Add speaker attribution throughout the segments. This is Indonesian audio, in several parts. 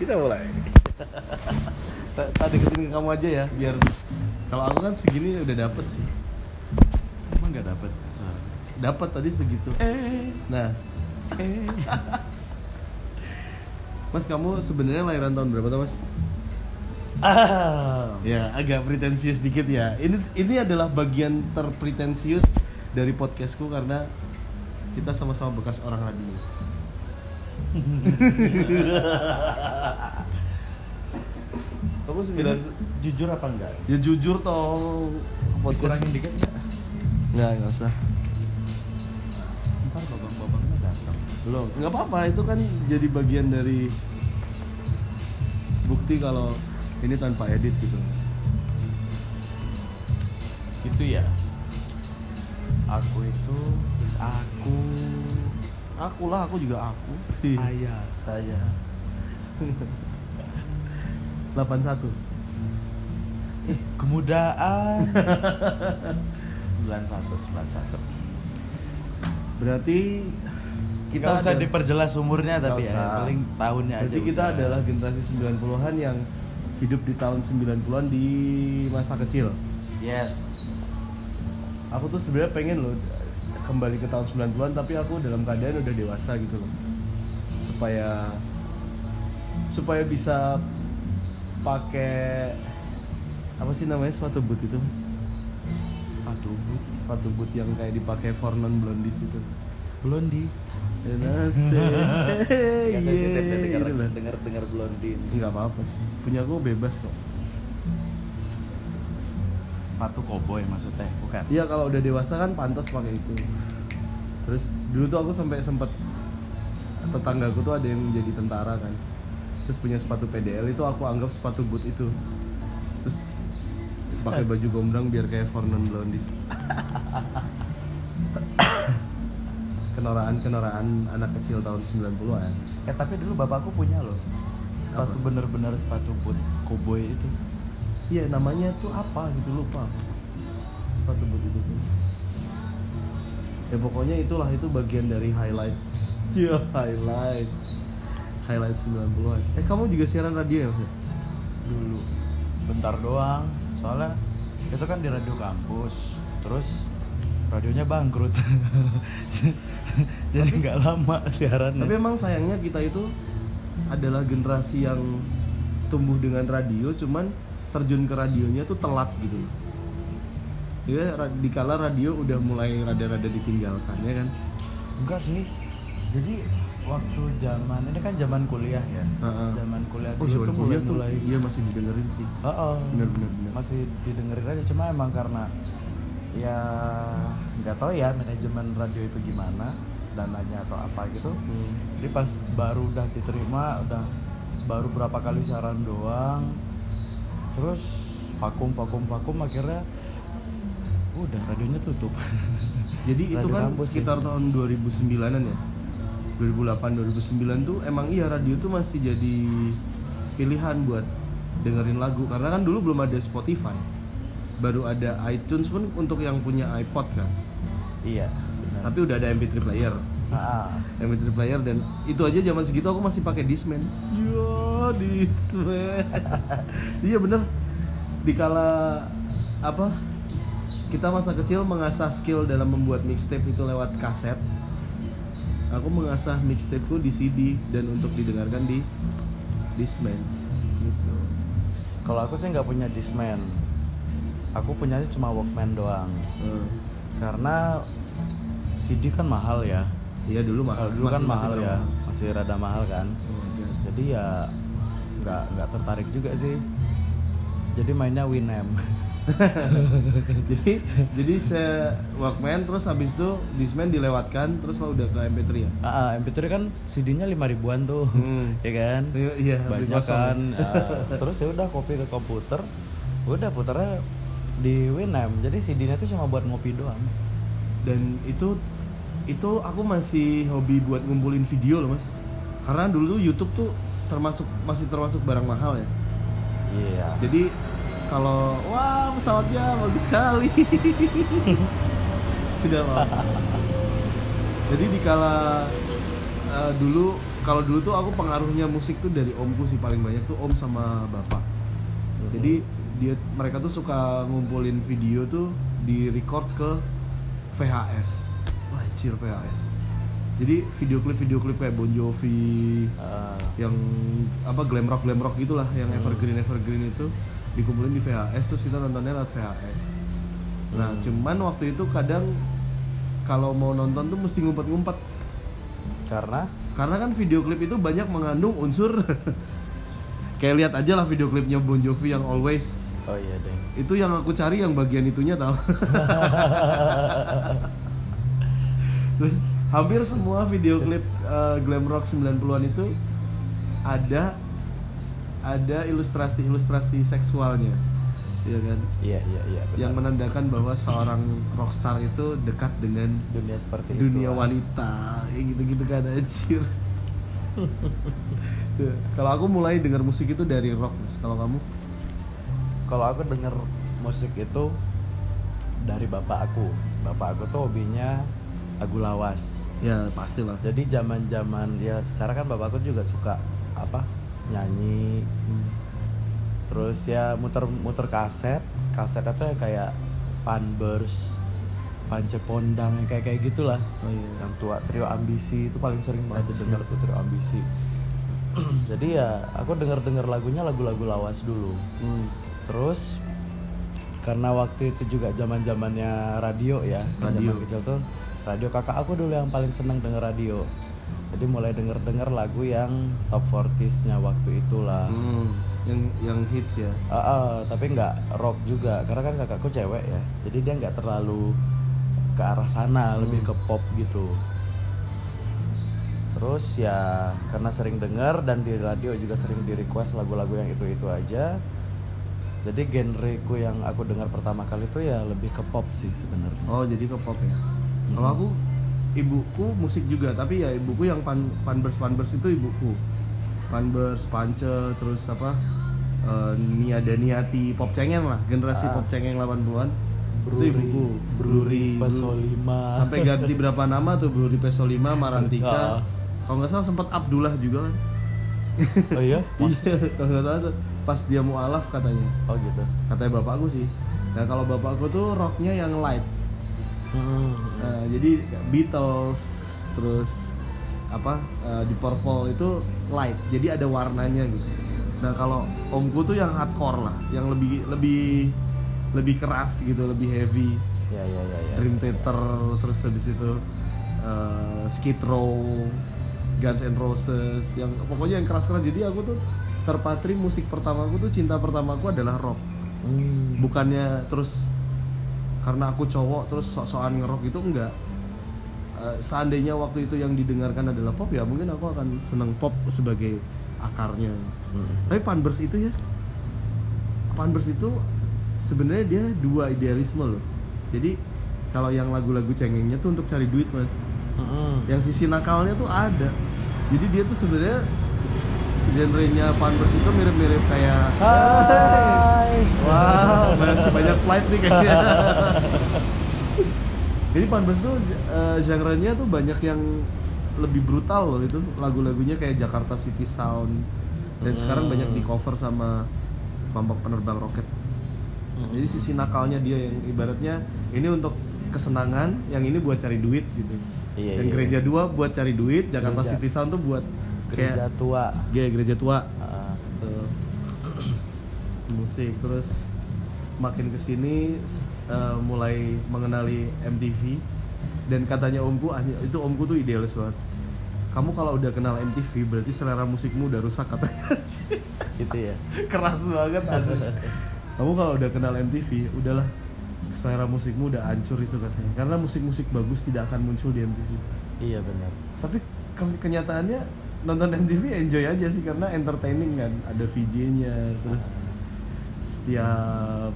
Speaker 1: Kita mulai. Ta- Tak deketin ke kamu aja ya, biar kalau aku kan segini udah dapet sih.
Speaker 2: Emang nggak dapet suara?
Speaker 1: Dapat tadi segitu.
Speaker 2: Eh,
Speaker 1: Nah,
Speaker 2: eh.
Speaker 1: Mas kamu sebenarnya lahiran tahun berapa tuh Mas?
Speaker 2: Ah.
Speaker 1: Ya, agak pretensius dikit ya. Ini ini adalah bagian terpretensius dari podcastku karena kita sama-sama bekas orang radio. kamu sembilan
Speaker 2: Jujur apa enggak?
Speaker 1: ya jujur toh podcast
Speaker 2: Kurangin dikit nggak?
Speaker 1: nggak nggak usah
Speaker 2: Ntar babang-babangnya datang.
Speaker 1: belum nggak apa-apa itu kan jadi bagian dari bukti kalau ini tanpa edit gitu
Speaker 2: Itu ya. Aku itu aku
Speaker 1: aku lah aku juga aku.
Speaker 2: Saya. Saya.
Speaker 1: 81
Speaker 2: eh kemudaan. 91 91
Speaker 1: berarti
Speaker 2: kita usah
Speaker 1: ada-
Speaker 2: diperjelas umurnya tapi ya
Speaker 1: usah.
Speaker 2: paling tahunnya aja
Speaker 1: Berarti kita
Speaker 2: udah.
Speaker 1: adalah generasi 90-an yang hidup di tahun 90-an di masa kecil.
Speaker 2: yes.
Speaker 1: Aku tuh sebenarnya pengen loh kembali ke tahun 90-an tapi aku dalam keadaan udah dewasa gitu loh. Supaya supaya bisa pakai apa sih namanya sepatu boot itu, Mas?
Speaker 2: sepatu boot
Speaker 1: Sepatu boot yang kayak dipakai for non blondies itu. Ya,
Speaker 2: sensitif ya
Speaker 1: Yeay,
Speaker 2: dengar dengar dengar blondie
Speaker 1: Enggak apa-apa sih. Punya aku bebas kok.
Speaker 2: Sepatu koboi maksudnya bukan
Speaker 1: Iya kalau udah dewasa kan pantas pakai itu. Terus dulu tuh aku sampai sempet tetanggaku tuh ada yang jadi tentara kan. Terus punya sepatu PDL itu aku anggap sepatu boot itu. Terus pakai baju gombrang biar kayak Fornon Blondies. Kenoraan-kenoraan anak kecil tahun 90-an.
Speaker 2: eh tapi dulu bapakku punya loh sepatu bener-bener sepatu boot koboi itu
Speaker 1: Iya namanya tuh apa gitu lupa. Sepatu boot itu tuh. Ya pokoknya itulah itu bagian dari highlight. Iya highlight. Highlight 90-an. Eh kamu juga siaran radio ya?
Speaker 2: Dulu bentar doang soalnya itu kan di radio kampus terus radionya bangkrut jadi nggak lama siarannya
Speaker 1: Tapi emang sayangnya kita itu adalah generasi yang tumbuh dengan radio, cuman terjun ke radionya tuh telat gitu. Ya, ra- dikala radio udah mulai rada-rada ditinggalkan ya kan.
Speaker 2: enggak sih jadi waktu zaman ini kan zaman kuliah ya
Speaker 1: Heeh.
Speaker 2: zaman kuliah
Speaker 1: Oh, zaman
Speaker 2: tuh mulai
Speaker 1: kuliah tuh
Speaker 2: mulai
Speaker 1: iya masih didengerin sih.
Speaker 2: Heeh.
Speaker 1: Bener, bener, bener.
Speaker 2: masih didengerin aja cuma emang karena ya nggak tahu ya manajemen radio itu gimana dananya atau apa gitu
Speaker 1: Hmm.
Speaker 2: jadi pas baru udah diterima udah baru berapa kali siaran doang terus vakum vakum vakum akhirnya udah radionya tutup
Speaker 1: Jadi itu
Speaker 2: Radio
Speaker 1: kan
Speaker 2: kampus
Speaker 1: sekitar
Speaker 2: ya.
Speaker 1: tahun 2009-an ya. 2008 2009 tuh emang iya radio tuh masih jadi pilihan buat dengerin lagu karena kan dulu belum ada Spotify. Baru ada iTunes pun untuk yang punya iPod kan.
Speaker 2: iya benar
Speaker 1: Tapi udah ada MP3 player.
Speaker 2: Ah,
Speaker 1: MP3 player dan itu aja zaman segitu aku masih pakai Discman. Yo, Discman. iya bener. Dikala apa? Kita masa kecil mengasah skill dalam membuat mixtape itu lewat kaset. Aku mengasah mixtapeku di CD dan untuk didengarkan di Discman. Gitu.
Speaker 2: kalau aku sih nggak punya Discman aku punyanya cuma Walkman doang
Speaker 1: Eh,
Speaker 2: karena CD kan mahal ya
Speaker 1: iya dulu mahal.
Speaker 2: Kalau dulu kan
Speaker 1: Masih- masih
Speaker 2: mahal ya,
Speaker 1: mahal.
Speaker 2: masih rada mahal kan.
Speaker 1: Oh, iya.
Speaker 2: Jadi ya nggak nggak tertarik juga sih. Jadi mainnya Winamp.
Speaker 1: jadi jadi saya Walkman terus habis itu Discman dilewatkan terus lo udah ke MP3 ya
Speaker 2: ah, ah, MP3 kan CD-nya lima ribuan tuh,
Speaker 1: Hmm.
Speaker 2: ya kan?
Speaker 1: Iya, iya,
Speaker 2: Banyak kan. Ah, terus ya udah copy ke komputer, udah puternya di Winamp. Jadi CD-nya tuh cuma buat ngopi doang.
Speaker 1: dan itu itu aku masih hobi buat ngumpulin video loh mas karena dulu YouTube tuh termasuk masih termasuk barang mahal ya?
Speaker 2: Iya.
Speaker 1: jadi kalau wah pesawatnya bagus sekali. Tidak apa jadi dikala eh, dulu kalau dulu tuh aku pengaruhnya musik tuh dari omku sih paling banyak tuh om sama bapak.
Speaker 2: Mhm.
Speaker 1: jadi dia mereka tuh suka ngumpulin video tuh di record ke VHS wah anjir VHS jadi video klip video klip kayak Bon Jovi
Speaker 2: Ah,
Speaker 1: yang apa glam rock glam rock gitulah yang
Speaker 2: Hmm.
Speaker 1: evergreen evergreen itu dikumpulin di VHS terus kita nontonnya lewat VHS nah
Speaker 2: Hmm.
Speaker 1: cuman waktu itu kadang kalau mau nonton tuh mesti ngumpet-ngumpet.
Speaker 2: Karena?
Speaker 1: Karena kan video klip itu banyak mengandung unsur. Kayak lihat aja lah video klipnya Bon Jovi yang Always.
Speaker 2: Oh iya deh.
Speaker 1: Itu yang aku cari yang bagian itunya tau. Terus hampir semua video klip eh, glam rock 90-an itu ada ada ilustrasi-ilustrasi seksualnya. Ya kan?
Speaker 2: Iya iya iya benar.
Speaker 1: yang menandakan bahwa seorang rockstar itu dekat dengan
Speaker 2: dunia seperti
Speaker 1: dunia
Speaker 2: itu
Speaker 1: wanita. Kayak gitu-gitu kan anjir. Tuh, kalau aku mulai dengar musik itu dari rock Mas. kalau kamu?
Speaker 2: Kalau aku denger musik itu dari bapak aku. Bapak aku tuh hobinya lagu lawas.
Speaker 1: Ya pastilah
Speaker 2: jadi zaman zaman ya secara kan bapak aku juga suka apa nyanyi. Terus ya muter muter kaset. Kaset itu ya kayak Panbers Pance Pondang yang kayak kayak gitulah.
Speaker 1: Oh iya.
Speaker 2: Yang tua trio ambisi itu paling sering banget dengar tuh trio ambisi. Jadi ya aku denger denger lagunya lagu-lagu lawas dulu.
Speaker 1: Hmm.
Speaker 2: terus karena waktu itu juga zaman zamannya radio ya
Speaker 1: Radio.
Speaker 2: zaman kecil tuh radio kakak aku dulu yang paling seneng denger radio. Jadi mulai denger denger lagu yang top 40s nya waktu itulah.
Speaker 1: Hmm, yang yang hits ya?
Speaker 2: Ah, ah, tapi nggak rock juga. Karena kan kakakku cewek ya jadi dia nggak terlalu ke arah sana lebih ke pop gitu. Terus ya karena sering denger dan di radio juga sering di request lagu-lagu yang itu itu aja. Jadi genreku yang aku dengar pertama kali itu ya lebih ke pop sih sebenarnya.
Speaker 1: Oh jadi ke pop ya kalau aku ibuku musik juga tapi ya ibuku yang pan panbers panbers itu ibuku. Panbers pance terus apa eh, niada niati pop cengeng lah generasi
Speaker 2: Ah.
Speaker 1: pop cengeng 80-an itu ibuku.
Speaker 2: Bruri,
Speaker 1: Blu-
Speaker 2: Pesolima.
Speaker 1: sampai ganti berapa nama tuh Bruri Peso 5 Marantika.
Speaker 2: Ah.
Speaker 1: kalau nggak salah sempat Abdullah juga kan?
Speaker 2: Oh iya?
Speaker 1: Iya kalau nggak salah tuh pas dia mualaf katanya.
Speaker 2: Oh gitu.
Speaker 1: Katanya bapakku sih. Nah kalau bapakku tuh rocknya yang light
Speaker 2: Hmm.
Speaker 1: Nah, jadi Beatles terus apa eh, di Purple itu light. Jadi ada warnanya gitu. Nah kalau omku tuh yang hardcore lah yang lebih lebih lebih keras gitu lebih heavy.
Speaker 2: Ya ya ya ya.
Speaker 1: Dream Theater terus habis itu eh, Skid Row Guns N' Roses yang pokoknya yang keras-keras. Jadi aku tuh terpatri musik pertamaku tuh cinta pertamaku adalah rock.
Speaker 2: Hmm.
Speaker 1: bukannya terus karena aku cowok terus sok-sokan ngerok itu enggak. Eh, seandainya waktu itu yang didengarkan adalah pop ya mungkin aku akan seneng pop sebagai akarnya.
Speaker 2: Hmm.
Speaker 1: tapi Panbers itu ya Panbers itu sebenarnya dia dua idealisme loh. Jadi kalau yang lagu-lagu cengengnya tuh untuk cari duit mas.
Speaker 2: Hmm.
Speaker 1: yang sisi nakalnya tuh ada. Jadi dia tuh sebenarnya genrenya Panbers itu mirip-mirip kayak
Speaker 2: Hai.
Speaker 1: Wow, masih banyak flight nih kayaknya. Jadi Panbers tuh eh, genre-nya tuh banyak yang lebih brutal loh itu lagu-lagunya kayak Jakarta City Sound dan
Speaker 2: Hmm.
Speaker 1: sekarang banyak di cover sama kelompok penerbang roket. Jadi sisi nakalnya dia yang ibaratnya ini untuk kesenangan, yang ini buat cari duit gitu.
Speaker 2: Iya,
Speaker 1: dan
Speaker 2: iya.
Speaker 1: gereja dua buat cari duit, Jakarta
Speaker 2: Gereja.
Speaker 1: City Sound tuh buat
Speaker 2: gereja
Speaker 1: kayak
Speaker 2: tua.
Speaker 1: Ya, gereja tua.
Speaker 2: Ah.
Speaker 1: Tuh. musik terus makin ke sini eh, mulai mengenali MTV dan katanya omku ah, itu omku tuh idealis banget. Kamu kalau udah kenal MTV berarti selera musikmu udah rusak katanya.
Speaker 2: Gitu ya?
Speaker 1: Keras banget asli. kamu kalau udah kenal MTV udahlah. Selera musikmu udah hancur itu katanya. Karena musik-musik bagus tidak akan muncul di MTV
Speaker 2: iya benar.
Speaker 1: Tapi ke- kenyataannya nonton MTV enjoy aja sih karena entertaining kan. Ada VJ-nya terus setiap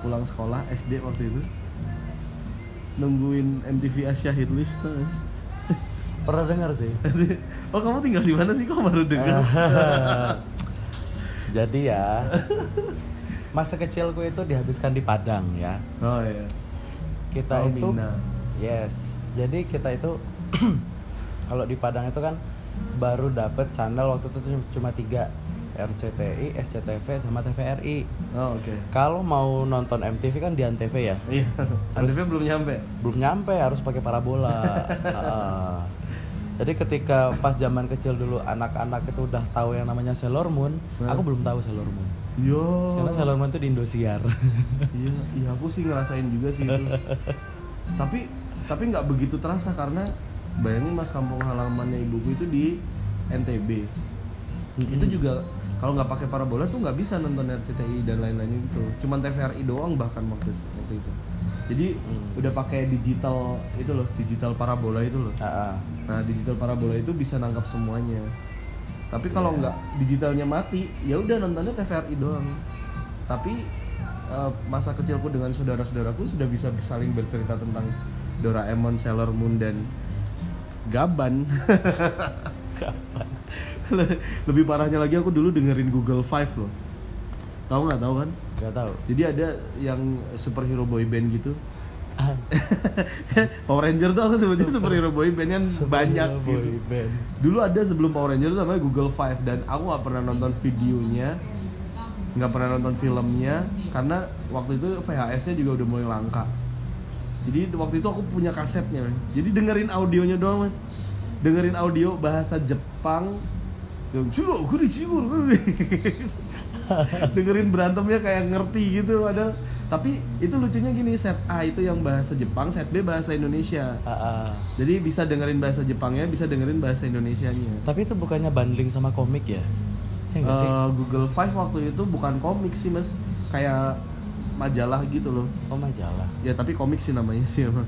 Speaker 1: pulang sekolah SD waktu itu nungguin MTV Asia Hit List tuh.
Speaker 2: pernah dengar sih.
Speaker 1: Oh kamu tinggal di mana sih? Kok baru dengar?
Speaker 2: Jadi ya masa kecilku itu dihabiskan di Padang ya.
Speaker 1: Oh iya.
Speaker 2: Kita
Speaker 1: Oh,
Speaker 2: itu
Speaker 1: Mina.
Speaker 2: yes. Jadi kita itu kalau di Padang itu kan baru dapet channel waktu itu cuma- cuma tiga RCTI, SCTV, sama TVRI.
Speaker 1: Oh, oke.
Speaker 2: Kalau mau nonton MTV kan di Antv ya,
Speaker 1: Iya. Antv belum nyampe.
Speaker 2: belum nyampe harus pakai parabola. Heeh. Jadi ketika pas zaman kecil dulu anak-anak itu udah tahu yang namanya Sailor Moon,
Speaker 1: Hah?
Speaker 2: aku belum tahu Sailor Moon.
Speaker 1: Yo.
Speaker 2: Karena Sailor Moon itu di Indosiar.
Speaker 1: Iya, iya aku sih ngerasain juga sih itu. tapi tapi nggak begitu terasa karena bayangin mas kampung halamannya ibuku itu di NTB. Itu juga kalau nggak pakai parabola tuh nggak bisa nonton RCTI dan lain-lain itu. Cuman TVRI doang bahkan waktu waktu itu. Jadi
Speaker 2: Hmm.
Speaker 1: udah pakai digital itu loh, digital parabola itu loh.
Speaker 2: Heeh.
Speaker 1: Nah, digital parabola itu bisa nangkap semuanya. Tapi kalau
Speaker 2: Iya.
Speaker 1: nggak digitalnya mati, ya udah nontonnya TVRI doang. Tapi eh, masa kecilku dengan saudara-saudaraku sudah bisa saling bercerita tentang Doraemon, Sailor Moon dan Gaban. Lebih parahnya lagi aku dulu dengerin Google Five loh. Tahu nggak tahu kan?
Speaker 2: Gak tahu.
Speaker 1: Jadi ada yang superhero boy band gitu. Power Ranger tuh aku sebutnya superhero boy band kan banyak
Speaker 2: boy
Speaker 1: gitu.
Speaker 2: band.
Speaker 1: Dulu ada sebelum Power Ranger itu namanya Google Five dan aku nggak pernah nonton videonya, nggak pernah nonton filmnya karena waktu itu VHS-nya juga udah mulai langka. Jadi waktu itu aku punya kasetnya, men. jadi dengerin audionya doang mas, dengerin audio bahasa Jepang, dengerin berantemnya kayak ngerti gitu padahal tapi itu lucunya gini set A itu yang bahasa Jepang set B bahasa Indonesia
Speaker 2: Heeh.
Speaker 1: jadi bisa dengerin bahasa Jepangnya, bisa dengerin bahasa Indonesianya.
Speaker 2: Tapi itu bukannya bundling sama komik ya? Ya sih?
Speaker 1: Eh, Google Five waktu itu bukan komik sih mas, kayak majalah gitu loh.
Speaker 2: Oh majalah.
Speaker 1: Ya tapi komik sih namanya sih emang.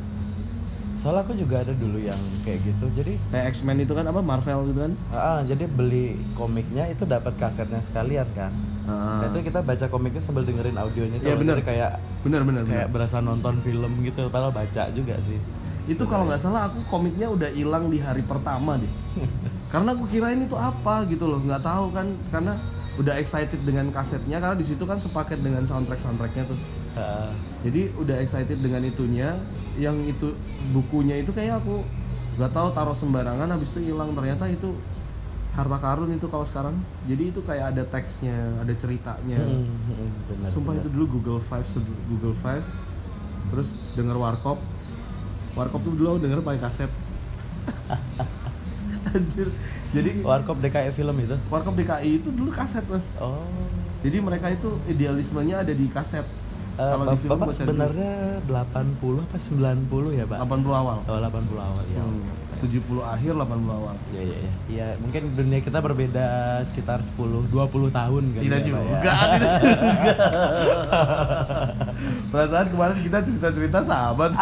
Speaker 2: Soalnya aku juga ada dulu yang kayak gitu. Jadi
Speaker 1: Kayak X-Men itu kan apa Marvel gitu kan?
Speaker 2: ah, jadi beli komiknya itu dapat kasetnya sekalian kan.
Speaker 1: Ah.
Speaker 2: Nah, itu kita baca komiknya sambil dengerin audionya itu.
Speaker 1: Iya,
Speaker 2: loh.
Speaker 1: bener.
Speaker 2: Kayak
Speaker 1: Bener bener
Speaker 2: kayak
Speaker 1: bener.
Speaker 2: berasa nonton film gitu, padahal baca juga sih.
Speaker 1: Itu kalau nggak salah aku komiknya udah hilang di hari pertama deh. karena aku kirain itu apa gitu loh, nggak tahu kan karena udah excited dengan kasetnya karena di situ kan sepaket dengan soundtrack soundtracknya tuh.
Speaker 2: Ah,
Speaker 1: jadi udah excited dengan itunya yang itu bukunya itu kayak aku nggak tahu taruh sembarangan habis itu hilang. Ternyata itu harta karun itu kalau sekarang. Jadi itu kayak ada teksnya ada ceritanya.
Speaker 2: Hmm, hmm, bener,
Speaker 1: sumpah
Speaker 2: bener.
Speaker 1: itu dulu Google Five sebelum Google Five. Terus denger Warkop. Warkop tuh dulu aku denger pakai kaset anjir jadi
Speaker 2: Warkop DKI film itu.
Speaker 1: Warkop DKI itu dulu kaset mas
Speaker 2: Oh.
Speaker 1: jadi mereka itu idealismenya ada di kaset
Speaker 2: Eh,
Speaker 1: kalau di film
Speaker 2: Bapak sebenarnya 80 apa 90 ya, Pak?
Speaker 1: 80 awal
Speaker 2: Oh, 80 awal ya.
Speaker 1: Hmm, 70 akhir 80 awal
Speaker 2: Iya iya iya. Iya, mungkin dunia kita berbeda sekitar 10 20 tahun kan.
Speaker 1: tidak
Speaker 2: ya, Pak,
Speaker 1: juga
Speaker 2: ya?
Speaker 1: tidak juga perasaan kemarin kita cerita cerita sahabat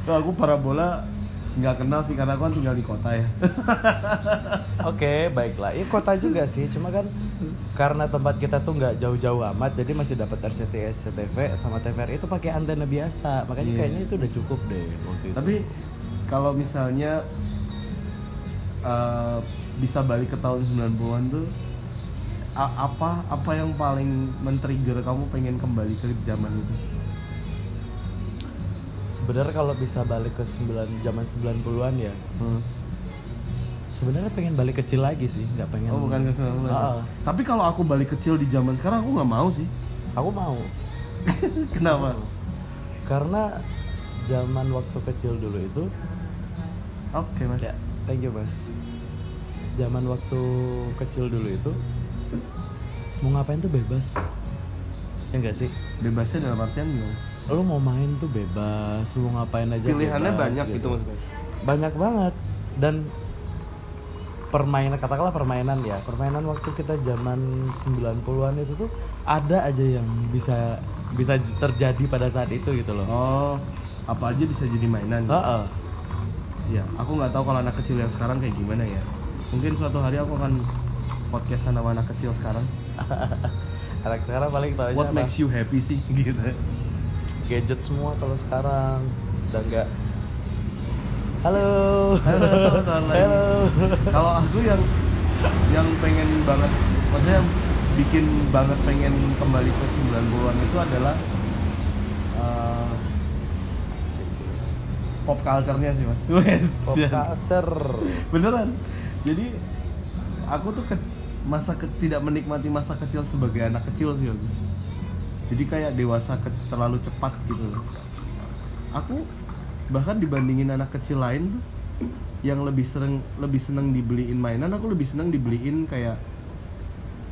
Speaker 1: Tuh, aku parabola nggak kenal sih karena aku kan tinggal di kota ya
Speaker 2: Oke, baiklah. Ini kota juga sih, cuma kan karena tempat kita tuh nggak jauh-jauh amat, jadi masih dapat RCTI, SCTV sama TVRI itu pakai antena biasa. Makanya
Speaker 1: Iya.
Speaker 2: kayaknya itu udah cukup deh waktu itu.
Speaker 1: tapi kalau misalnya eh, bisa balik ke tahun 90-an tuh apa apa yang paling men-trigger kamu pengen kembali ke zaman itu
Speaker 2: sebenarnya kalau bisa balik ke 9 zaman 90-an ya,
Speaker 1: Hmm.
Speaker 2: sebenarnya pengen balik kecil lagi sih, nggak pengen.
Speaker 1: Oh bukan ke 90-an.
Speaker 2: Ah,
Speaker 1: Tapi kalau aku balik kecil di zaman sekarang aku nggak mau sih.
Speaker 2: aku mau.
Speaker 1: Kenapa?
Speaker 2: Karena zaman waktu kecil dulu itu
Speaker 1: Oke mas.
Speaker 2: Ya, thank you mas. Zaman waktu kecil dulu itu mau ngapain tuh bebas. Ya enggak sih?
Speaker 1: Bebasnya dalam artian gimana?
Speaker 2: Lo mau main tuh bebas, lo mau ngapain aja
Speaker 1: Pilihannya
Speaker 2: bebas,
Speaker 1: banyak gitu maksudnya.
Speaker 2: Banyak banget dan permainan katakanlah permainan ya. Permainan waktu kita zaman 90-an itu tuh ada aja yang bisa bisa terjadi pada saat itu gitu loh.
Speaker 1: Oh, apa aja bisa jadi mainan.
Speaker 2: Heeh.
Speaker 1: Iya, aku nggak tahu kalau anak kecil yang sekarang kayak gimana ya. Mungkin suatu hari aku akan podcast sama anak kecil sekarang.
Speaker 2: Anak sekarang paling tahu
Speaker 1: What makes you happy sih gitu.
Speaker 2: Gadget semua kalau sekarang. Udah enggak halo.
Speaker 1: Halo,
Speaker 2: halo.
Speaker 1: Kalau aku yang yang pengen banget, maksudnya bikin banget pengen kembali ke 90-an itu adalah eh, pop culture-nya sih mas.
Speaker 2: Pop culture.
Speaker 1: beneran. Jadi aku tuh ke, masa ke, tidak menikmati masa kecil sebagai anak kecil sih aku. Jadi kayak dewasa ke, terlalu cepat gitu. Aku bahkan dibandingin anak kecil lain tuh yang lebih sering lebih seneng dibeliin mainan aku lebih seneng dibeliin kayak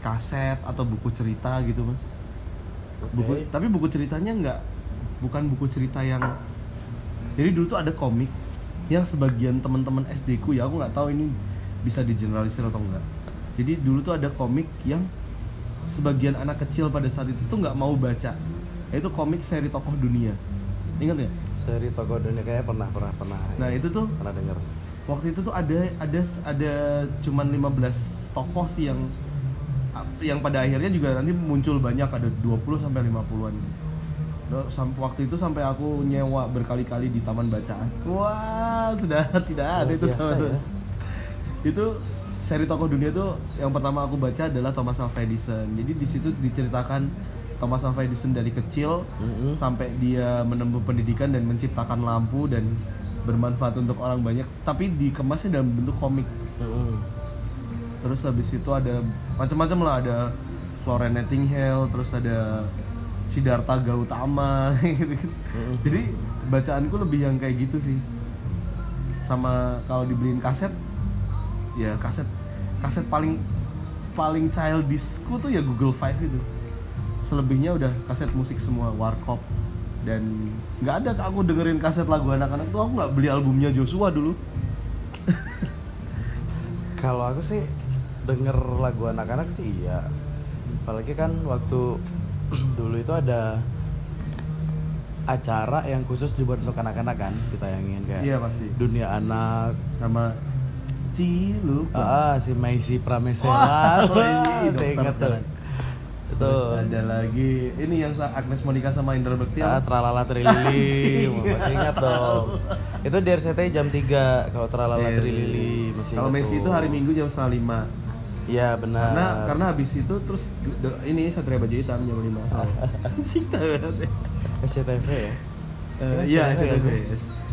Speaker 1: kaset atau buku cerita gitu mas. Buku
Speaker 2: Oke.
Speaker 1: tapi buku ceritanya nggak bukan buku cerita yang jadi dulu tuh ada komik yang sebagian teman-teman SD ku ya aku nggak tahu ini bisa digeneralisir atau enggak jadi dulu tuh ada komik yang sebagian anak kecil pada saat itu tuh nggak mau baca itu komik seri tokoh dunia ingat nggak
Speaker 2: Seri toko dunia kayak pernah pernah pernah.
Speaker 1: nah itu tuh
Speaker 2: pernah dengar.
Speaker 1: waktu itu tuh ada ada ada cuman 15 tokoh sih yang yang pada akhirnya juga nanti muncul banyak ada 20 sampai 50-an. Do- Sampai waktu itu sampai aku nyewa berkali-kali di taman bacaan. Wah, sudah tidak ada
Speaker 2: Luar
Speaker 1: itu
Speaker 2: biasa
Speaker 1: taman.
Speaker 2: ya.
Speaker 1: Itu seri tokoh dunia tuh yang pertama aku baca adalah Thomas Alva Edison. Jadi di situ diceritakan Thomas Alva Edison dari kecil
Speaker 2: Mm-mm.
Speaker 1: sampai dia menempuh pendidikan dan menciptakan lampu dan bermanfaat untuk orang banyak tapi dikemasnya dalam bentuk komik
Speaker 2: Mm-mm.
Speaker 1: terus habis itu ada macam-macam lah ada Florence Nightingale terus ada Siddhartha Gautama gitu
Speaker 2: Mm-mm.
Speaker 1: jadi bacaanku lebih yang kayak gitu sih sama kalau dibeliin kaset ya kaset kaset paling paling childishku tuh ya Google Five itu. Selebihnya udah kaset musik semua Warkop. Dan nggak ada aku dengerin kaset lagu anak-anak tuh. Aku nggak beli albumnya Joshua dulu.
Speaker 2: Kalau aku sih denger lagu anak-anak sih iya. Apalagi kan waktu dulu itu ada acara yang khusus dibuat untuk anak-anak kan ditayangin kayak
Speaker 1: iya pasti.
Speaker 2: Dunia anak
Speaker 1: sama Cilupa
Speaker 2: ah si Maisi Pramesela saya ingat tuh itu
Speaker 1: ada lagi ini yang Agnes Monica sama Indra Bekti
Speaker 2: ah? Tralala Trilili. Masih ingat dong. Itu di RCTI jam 3 kalau Tralala
Speaker 1: Iya,
Speaker 2: Trilili masih
Speaker 1: Kalau Messi itu hari Minggu jam setengah lima.
Speaker 2: iya benar.
Speaker 1: Karena karena habis itu terus ini Satria Baju Hitam jam lima. Sore.
Speaker 2: SCTV ya
Speaker 1: Eh, Iya,
Speaker 2: SCTV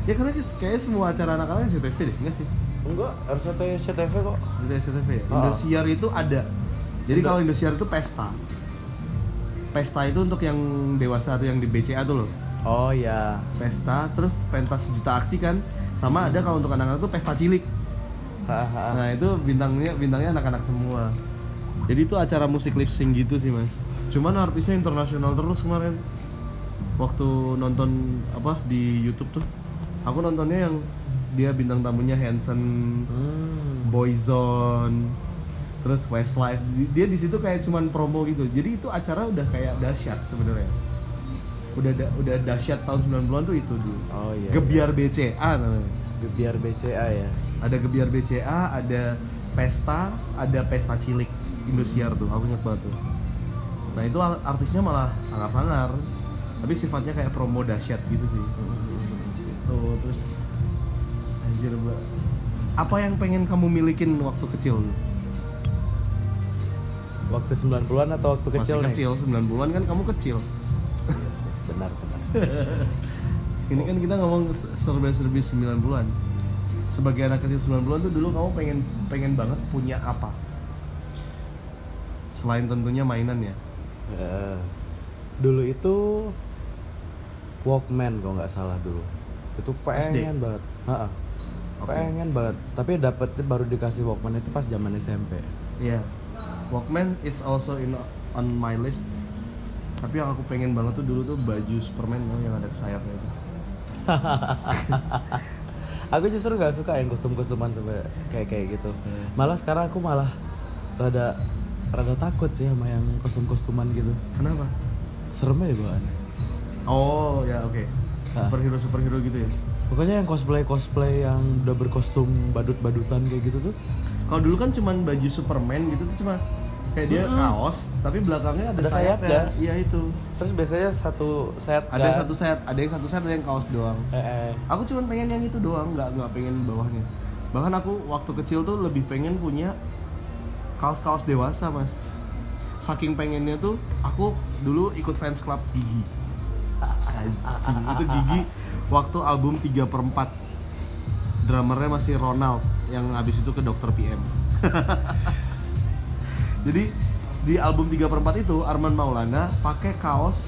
Speaker 1: Ya karena kayak semua acara anak-anak SCTV deh, enggak sih?
Speaker 2: Enggak RCTI SCTV kok
Speaker 1: Itu SCTV ya.
Speaker 2: Oh.
Speaker 1: Indosiar itu ada. Jadi
Speaker 2: Ada.
Speaker 1: kalau Indosiar itu pesta. Pesta itu untuk yang dewasa tuh yang di BCA tuh loh.
Speaker 2: oh ya
Speaker 1: Pesta, terus pentas sejuta aksi kan. Sama ada kalau untuk anak-anak tuh pesta cilik. Nah itu bintangnya bintangnya anak-anak semua. Jadi itu acara musik lip sync gitu sih mas. Cuman artisnya internasional terus kemarin. Waktu nonton apa di YouTube tuh, aku nontonnya yang dia bintang tamunya Hanson,
Speaker 2: Hmm.
Speaker 1: Boyzone, terus Westlife. Di- Dia di situ kayak cuman promo gitu. Jadi itu acara udah kayak dahsyat sebenarnya. Udah da- udah dahsyat tahun 90-an tuh itu dulu.
Speaker 2: Oh iya.
Speaker 1: Gebiar BCA namanya
Speaker 2: Gebiar BCA ya.
Speaker 1: ada gebiar BCA, ada pesta, ada pesta cilik Indosiar tuh, aku ingat banget tuh. Nah itu artisnya malah sangar-sangar, tapi sifatnya kayak promo dahsyat gitu sih. Tuh terus anjir mbak. Apa yang pengen kamu milikin waktu kecil?
Speaker 2: Waktu 90-an atau waktu kecil
Speaker 1: Masih
Speaker 2: nih?
Speaker 1: kecil, 90-an kan kamu kecil.
Speaker 2: Iya sih, benar benar.
Speaker 1: Ini kan kita ngomong serba-serbi 90-an. Sebagai anak kecil 90-an tuh dulu kamu pengen pengen banget punya apa? Selain tentunya mainan ya.
Speaker 2: Eh, dulu itu Walkman kalau nggak salah dulu. Itu pengen banget. Ha-ha.
Speaker 1: Oke.
Speaker 2: Pengen banget. Tapi dapetnya baru dikasih Walkman itu pas zaman SMP.
Speaker 1: Iya. Walkman it's also in on my list. Tapi yang aku pengen banget tuh dulu tuh baju Superman tuh yang ada sayapnya itu.
Speaker 2: aku justru nggak suka yang kostum-kostuman sampai kayak kayak gitu.
Speaker 1: Hmm.
Speaker 2: Malah sekarang aku malah rada rada takut sih sama yang kostum-kostuman gitu.
Speaker 1: Kenapa?
Speaker 2: Serem ya bawaan.
Speaker 1: Oh ya oke.
Speaker 2: Hah?
Speaker 1: Superhero superhero gitu ya.
Speaker 2: Pokoknya yang cosplay cosplay yang udah berkostum badut-badutan kayak gitu tuh.
Speaker 1: Kalau dulu kan cuman baju Superman gitu tuh cuma kayak dia
Speaker 2: Mm-mm.
Speaker 1: kaos, tapi belakangnya ada,
Speaker 2: Ada sayapnya.
Speaker 1: sayapnya. Iya itu.
Speaker 2: Terus biasanya satu set
Speaker 1: Ada
Speaker 2: kan?
Speaker 1: satu set, ada yang satu set ada yang kaos doang.
Speaker 2: Eh, eh.
Speaker 1: Aku cuman pengen yang itu doang, nggak nggak pengen bawahnya. Bahkan aku waktu kecil tuh lebih pengen punya kaos-kaos dewasa mas. Saking pengennya tuh, aku dulu ikut fans club Gigi. Anjing, itu Gigi waktu album 3 per 4 drummernya masih Ronald yang habis itu ke dokter PM jadi di album 3 per 4 itu Arman Maulana pakai kaos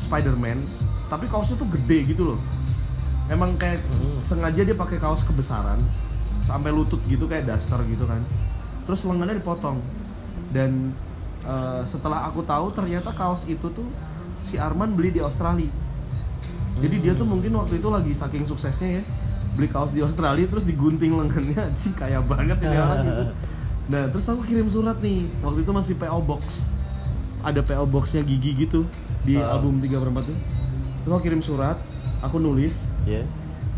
Speaker 1: Spider-Man tapi kaosnya tuh gede gitu loh. Emang kayak
Speaker 2: Hmm.
Speaker 1: sengaja dia pakai kaos kebesaran sampai lutut gitu kayak daster gitu kan. Terus lengannya dipotong. Dan eh, setelah aku tahu ternyata kaos itu tuh si Arman beli di Australia jadi dia tuh mungkin waktu itu lagi saking suksesnya ya. Beli kaos di Australia terus digunting lengannya. Sih kaya banget ini orang gitu. Nah terus aku kirim surat nih. Waktu itu masih PO Box. Ada PO Boxnya Gigi gitu di
Speaker 2: Ah.
Speaker 1: album 3 per 4 tuh. Terus aku kirim surat aku nulis.
Speaker 2: Ya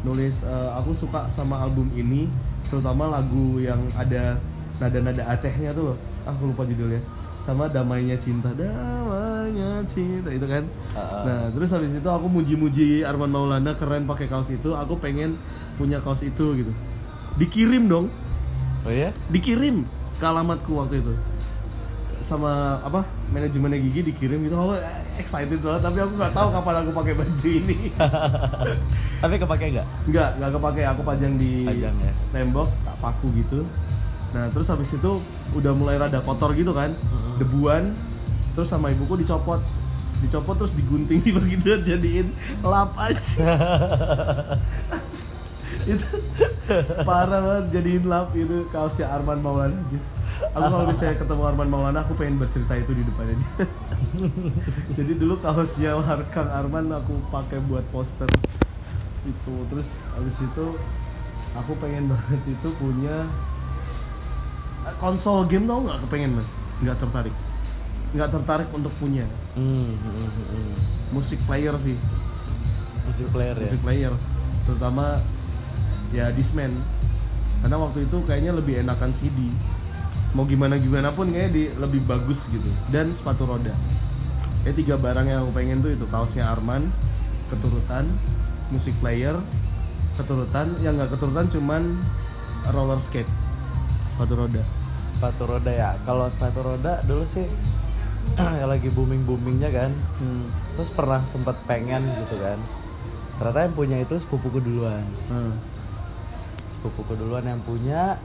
Speaker 1: nulis eh, aku suka sama album ini terutama lagu yang ada nada-nada Acehnya tuh loh. Aku lupa judulnya sama damainya cinta damainya cinta itu kan
Speaker 2: ah.
Speaker 1: nah terus habis itu aku muji-muji Arman Maulana keren pakai kaos itu aku pengen punya kaos itu gitu dikirim dong
Speaker 2: oh ya
Speaker 1: dikirim ke alamatku waktu itu sama apa manajemennya Gigi dikirim gitu aku excited banget tapi aku nggak tahu kapan aku pakai baju ini
Speaker 2: tapi kepake nggak
Speaker 1: Enggak, enggak kepake. Aku pajang di
Speaker 2: Pajang ya?
Speaker 1: tembok, tak paku gitu. Nah, terus habis itu udah mulai rada kotor gitu kan.
Speaker 2: Mm-hmm.
Speaker 1: Debuan. Terus sama ibuku dicopot. Dicopot terus digunting begitu jadiin lap aja. itu parah banget jadiin lap itu kaosnya Arman Maulana aja. Aku kalau misalnya ketemu Arman Maulana aku pengen bercerita itu di depannya dia. Jadi dulu kaosnya Kang Arman aku pakai buat poster itu terus habis itu aku pengen banget itu punya konsol game tau nggak kepengen mas? Nggak tertarik. Nggak tertarik untuk punya.
Speaker 2: Hmm, hmm, hmm, hmm.
Speaker 1: musik player sih.
Speaker 2: Musik player ya?
Speaker 1: Musik player. Terutama ya Discman. Karena waktu itu kayaknya lebih enakan CD mau gimana gimana pun kayaknya di, lebih bagus gitu. Dan sepatu roda. Kayak tiga barang yang aku pengen tuh itu. Kaosnya Arman keturutan musik player keturutan. Yang nggak keturutan cuman roller skate sepatu roda.
Speaker 2: Sepatu roda ya. Kalau sepatu roda dulu sih lagi booming boomingnya kan.
Speaker 1: Hmm.
Speaker 2: terus pernah sempet pengen gitu kan. Ternyata yang punya itu sepupuku duluan.
Speaker 1: Hmm.
Speaker 2: sepupuku duluan yang punya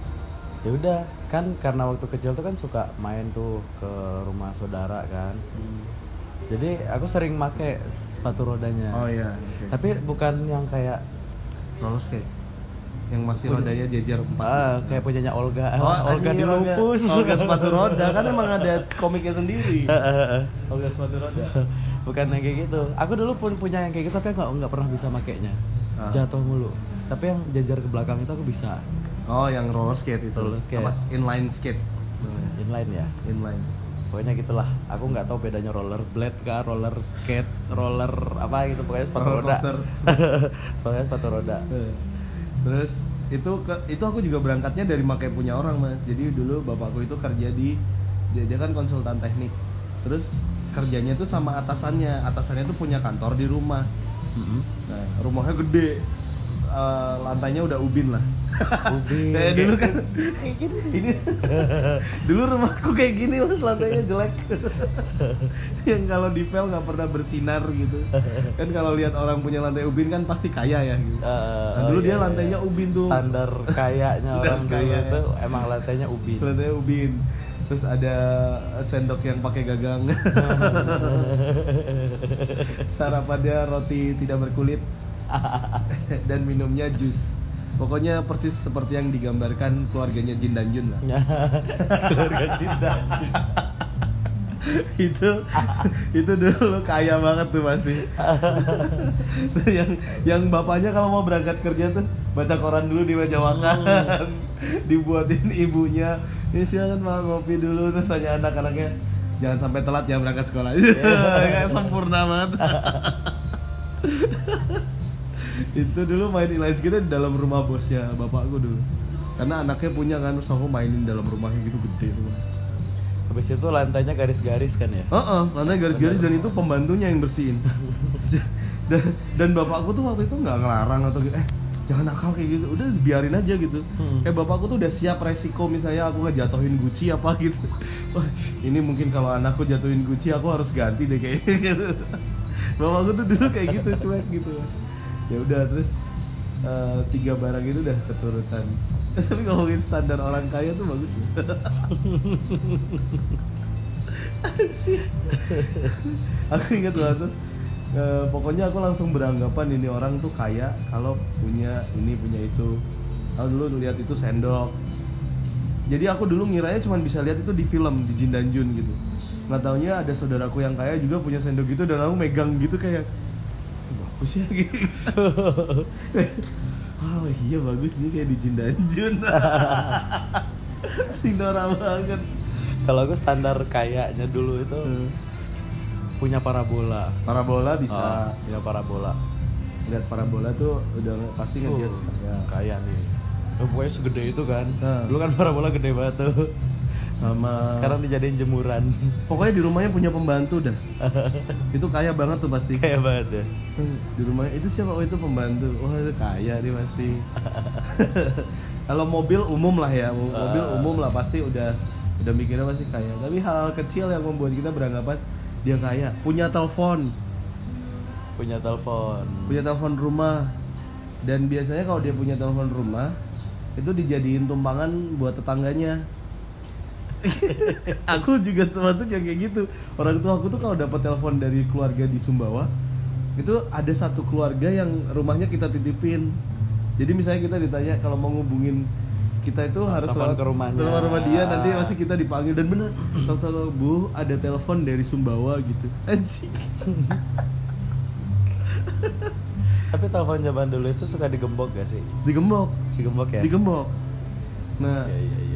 Speaker 2: ya udah. Kan karena waktu kecil tuh kan suka main tuh ke rumah saudara kan. Jadi aku sering make sepatu rodanya.
Speaker 1: Oh iya oke.
Speaker 2: tapi bukan yang kayak
Speaker 1: roller skate yang masih rodanya jejer empat.
Speaker 2: Ah, kayak punyanya Olga.
Speaker 1: Oh,
Speaker 2: Olga di lupus.
Speaker 1: Olga sepatu roda. Kan emang ada komiknya sendiri. Olga sepatu roda.
Speaker 2: bukan yang kayak gitu. Aku dulu pun punya yang kayak gitu tapi nggak nggak pernah bisa makainya.
Speaker 1: Ah.
Speaker 2: jatuh mulu. Tapi yang jajar ke belakang itu aku bisa.
Speaker 1: Oh, yang roller skate itu.
Speaker 2: Roller skate.
Speaker 1: Apa? Inline skate.
Speaker 2: inline ya?
Speaker 1: Inline.
Speaker 2: pokoknya gitulah. Aku nggak tahu bedanya roller blade kah roller skate roller apa gitu. Pokoknya sepatu
Speaker 1: Roller
Speaker 2: roda. pokoknya sepatu roda
Speaker 1: Terus itu ke, itu aku juga berangkatnya dari makai punya orang mas. Jadi dulu bapakku itu kerja di dia, dia kan konsultan teknik. Terus kerjanya tuh sama atasannya. Atasannya tuh punya kantor di rumah.
Speaker 2: Mm-mm.
Speaker 1: Nah, rumahnya gede. Eh, lantainya udah ubin lah.
Speaker 2: Ubin.
Speaker 1: kayak dulu kan kayak gini. Ini dulu rumahku kayak gini mas lantainya jelek. Yang kalau di pel nggak pernah bersinar gitu. Kan kalau lihat orang punya lantai ubin kan pasti kaya ya gitu.
Speaker 2: Eh,
Speaker 1: Nah, dulu
Speaker 2: oh
Speaker 1: dia
Speaker 2: iya,
Speaker 1: lantainya
Speaker 2: iya.
Speaker 1: ubin tuh.
Speaker 2: standar kayaknya orang dulu
Speaker 1: kaya.
Speaker 2: tuh emang lantainya ubin
Speaker 1: Lantainya ubin. Terus ada sendok yang pakai gagang. Sarapannya roti tidak berkulit. Dan minumnya jus. Pokoknya persis seperti yang digambarkan keluarganya Jin dan Jun lah.
Speaker 2: keluarga cinta
Speaker 1: itu itu dulu kaya banget tuh pasti. yang yang bapaknya kalau mau berangkat kerja tuh baca koran dulu di meja makan, dibuatin ibunya. Ini silakan mau ngopi dulu terus tanya anak-anaknya jangan sampai telat ya berangkat sekolah. Kayak sempurna banget. Itu dulu main inline skate di dalam rumah bosnya bapakku dulu. Karena anaknya punya kan terus aku mainin dalam rumahnya gitu gede rumah.
Speaker 2: habis itu lantainya garis-garis kan ya
Speaker 1: Heeh, lantai garis-garis dan itu pembantunya yang bersihin. dan, dan bapakku tuh waktu itu nggak ngelarang atau gitu, eh jangan nakal kayak gitu, udah biarin aja gitu.
Speaker 2: Hmm.
Speaker 1: Kayak bapakku tuh udah siap resiko misalnya aku ngejatuhin Gucci apa gitu. Wah, ini mungkin kalau anakku jatuhin Gucci aku harus ganti deh kayaknya gitu. Bapakku tuh dulu kayak gitu cuek gitu. Ya udah terus eh, tiga barang itu udah keturutan. Tapi ngomongin standar orang kaya tuh bagus ya. Aku ingat banget tuh eh, pokoknya aku langsung beranggapan ini orang tuh kaya kalau punya ini punya itu. Kalau dulu lihat itu sendok. Jadi aku dulu ngiranya cuma bisa lihat itu di film di Jin dan Jun gitu. Nggak taunya ada saudaraku yang kaya juga punya sendok gitu dan aku megang gitu kayak "Ih, bagus ya gitu oh iya bagus nih kayak di Jin dan Jun Sinora banget
Speaker 2: Kalau aku standar kayaknya dulu itu punya parabola.
Speaker 1: parabola bisa
Speaker 2: Oh, punya parabola.
Speaker 1: lihat parabola tuh udah pasti ngeliat
Speaker 2: Uh,
Speaker 1: kaya
Speaker 2: kaya nih. Oh, pokoknya segede itu kan.
Speaker 1: Nah.
Speaker 2: Dulu kan parabola gede banget tuh.
Speaker 1: Sama
Speaker 2: Sekarang dijadiin jemuran.
Speaker 1: pokoknya di rumahnya punya pembantu dah. Itu kaya banget tuh pasti.
Speaker 2: Kayak banget ya.
Speaker 1: di rumahnya. Itu siapa? Oh itu pembantu. Oh itu kaya nih pasti. Kalau mobil umum lah ya. Mo- mobil
Speaker 2: Ah.
Speaker 1: umum lah pasti udah udah mikirnya pasti kaya. Tapi hal, kecil yang membuat kita beranggapan dia kaya. Punya telepon.
Speaker 2: Punya telepon.
Speaker 1: punya telepon rumah. Dan biasanya kalau dia punya telepon rumah itu dijadiin tumpangan buat tetangganya aku juga termasuk yang kayak gitu orang tua aku tuh kalau dapat telepon dari keluarga di Sumbawa itu ada satu keluarga yang rumahnya kita titipin jadi misalnya kita ditanya kalau mau ngubungin kita itu harus
Speaker 2: Telepon ke rumahnya.
Speaker 1: telepon rumah dia nanti pasti kita dipanggil dan bener tahu bu ada telepon dari Sumbawa gitu anjing
Speaker 2: Tapi telepon zaman dulu itu suka digembok gak sih?
Speaker 1: digembok
Speaker 2: Digembok ya?
Speaker 1: digembok nah
Speaker 2: iya. iya.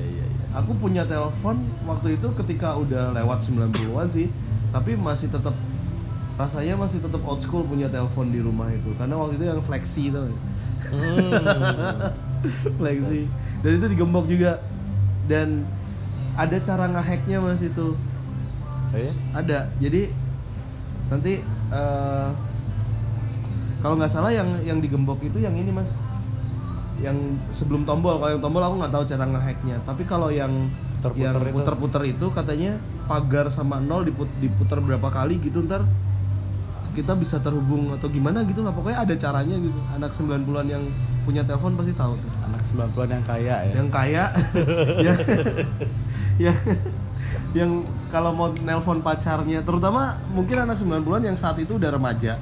Speaker 1: Aku punya telepon waktu itu ketika udah lewat 90-an sih tapi masih tetap rasanya masih tetap old school punya telepon di rumah itu karena waktu itu yang flexi nggak?
Speaker 2: Hmm.
Speaker 1: flexi dan itu digembok juga dan ada cara ngehacknya mas itu
Speaker 2: Oh iya?
Speaker 1: ada jadi nanti eh, kalau nggak salah yang yang digembok itu yang ini mas yang sebelum tombol kalau yang tombol aku nggak tahu cara ngehacknya tapi kalau yang
Speaker 2: Puter-puter
Speaker 1: yang
Speaker 2: itu.
Speaker 1: puter-puter itu katanya pagar sama nol diput, diputer berapa kali gitu ntar kita bisa terhubung atau gimana gitu lah pokoknya ada caranya gitu anak 90-an yang punya telepon pasti tahu tuh
Speaker 2: Anak 90-an yang kaya ya?
Speaker 1: yang kaya yang yang yang kalau mau nelpon pacarnya terutama mungkin anak 90-an yang saat itu udah remaja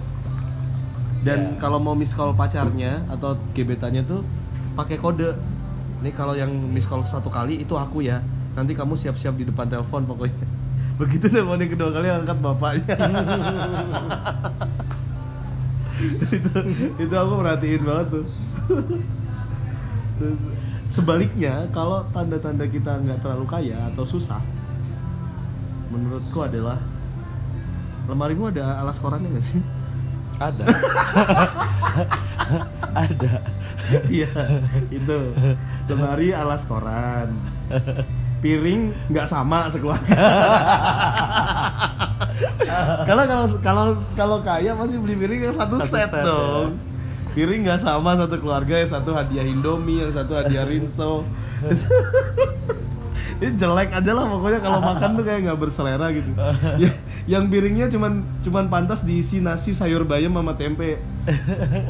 Speaker 1: dan
Speaker 2: Ya.
Speaker 1: kalau mau miss call pacarnya atau gebetannya tuh pakai kode. Nih kalau yang miss call satu kali itu aku ya. Nanti kamu siap-siap di depan telepon pokoknya. Begitu nelpon yang kedua kali angkat bapaknya. Itu itu aku perhatiin banget tuh. Sebaliknya kalau tanda-tanda kita nggak terlalu kaya atau susah menurutku adalah lemarimu ada alas korannya nggak sih
Speaker 2: Ada. Ada.
Speaker 1: iya itu. Lemari alas koran. Piring nggak sama sekeluarga. Karena kalau kalau kalau kaya pasti beli piring yang satu,
Speaker 2: Satu
Speaker 1: set,
Speaker 2: set,
Speaker 1: dong. piring nggak sama satu keluarga yang satu hadiah Indomie yang satu hadiah Rinso ini jelek aja lah pokoknya kalau makan tuh kayak nggak berselera gitu. Ya, yang piringnya cuman cuman pantas diisi nasi sayur bayam sama tempe.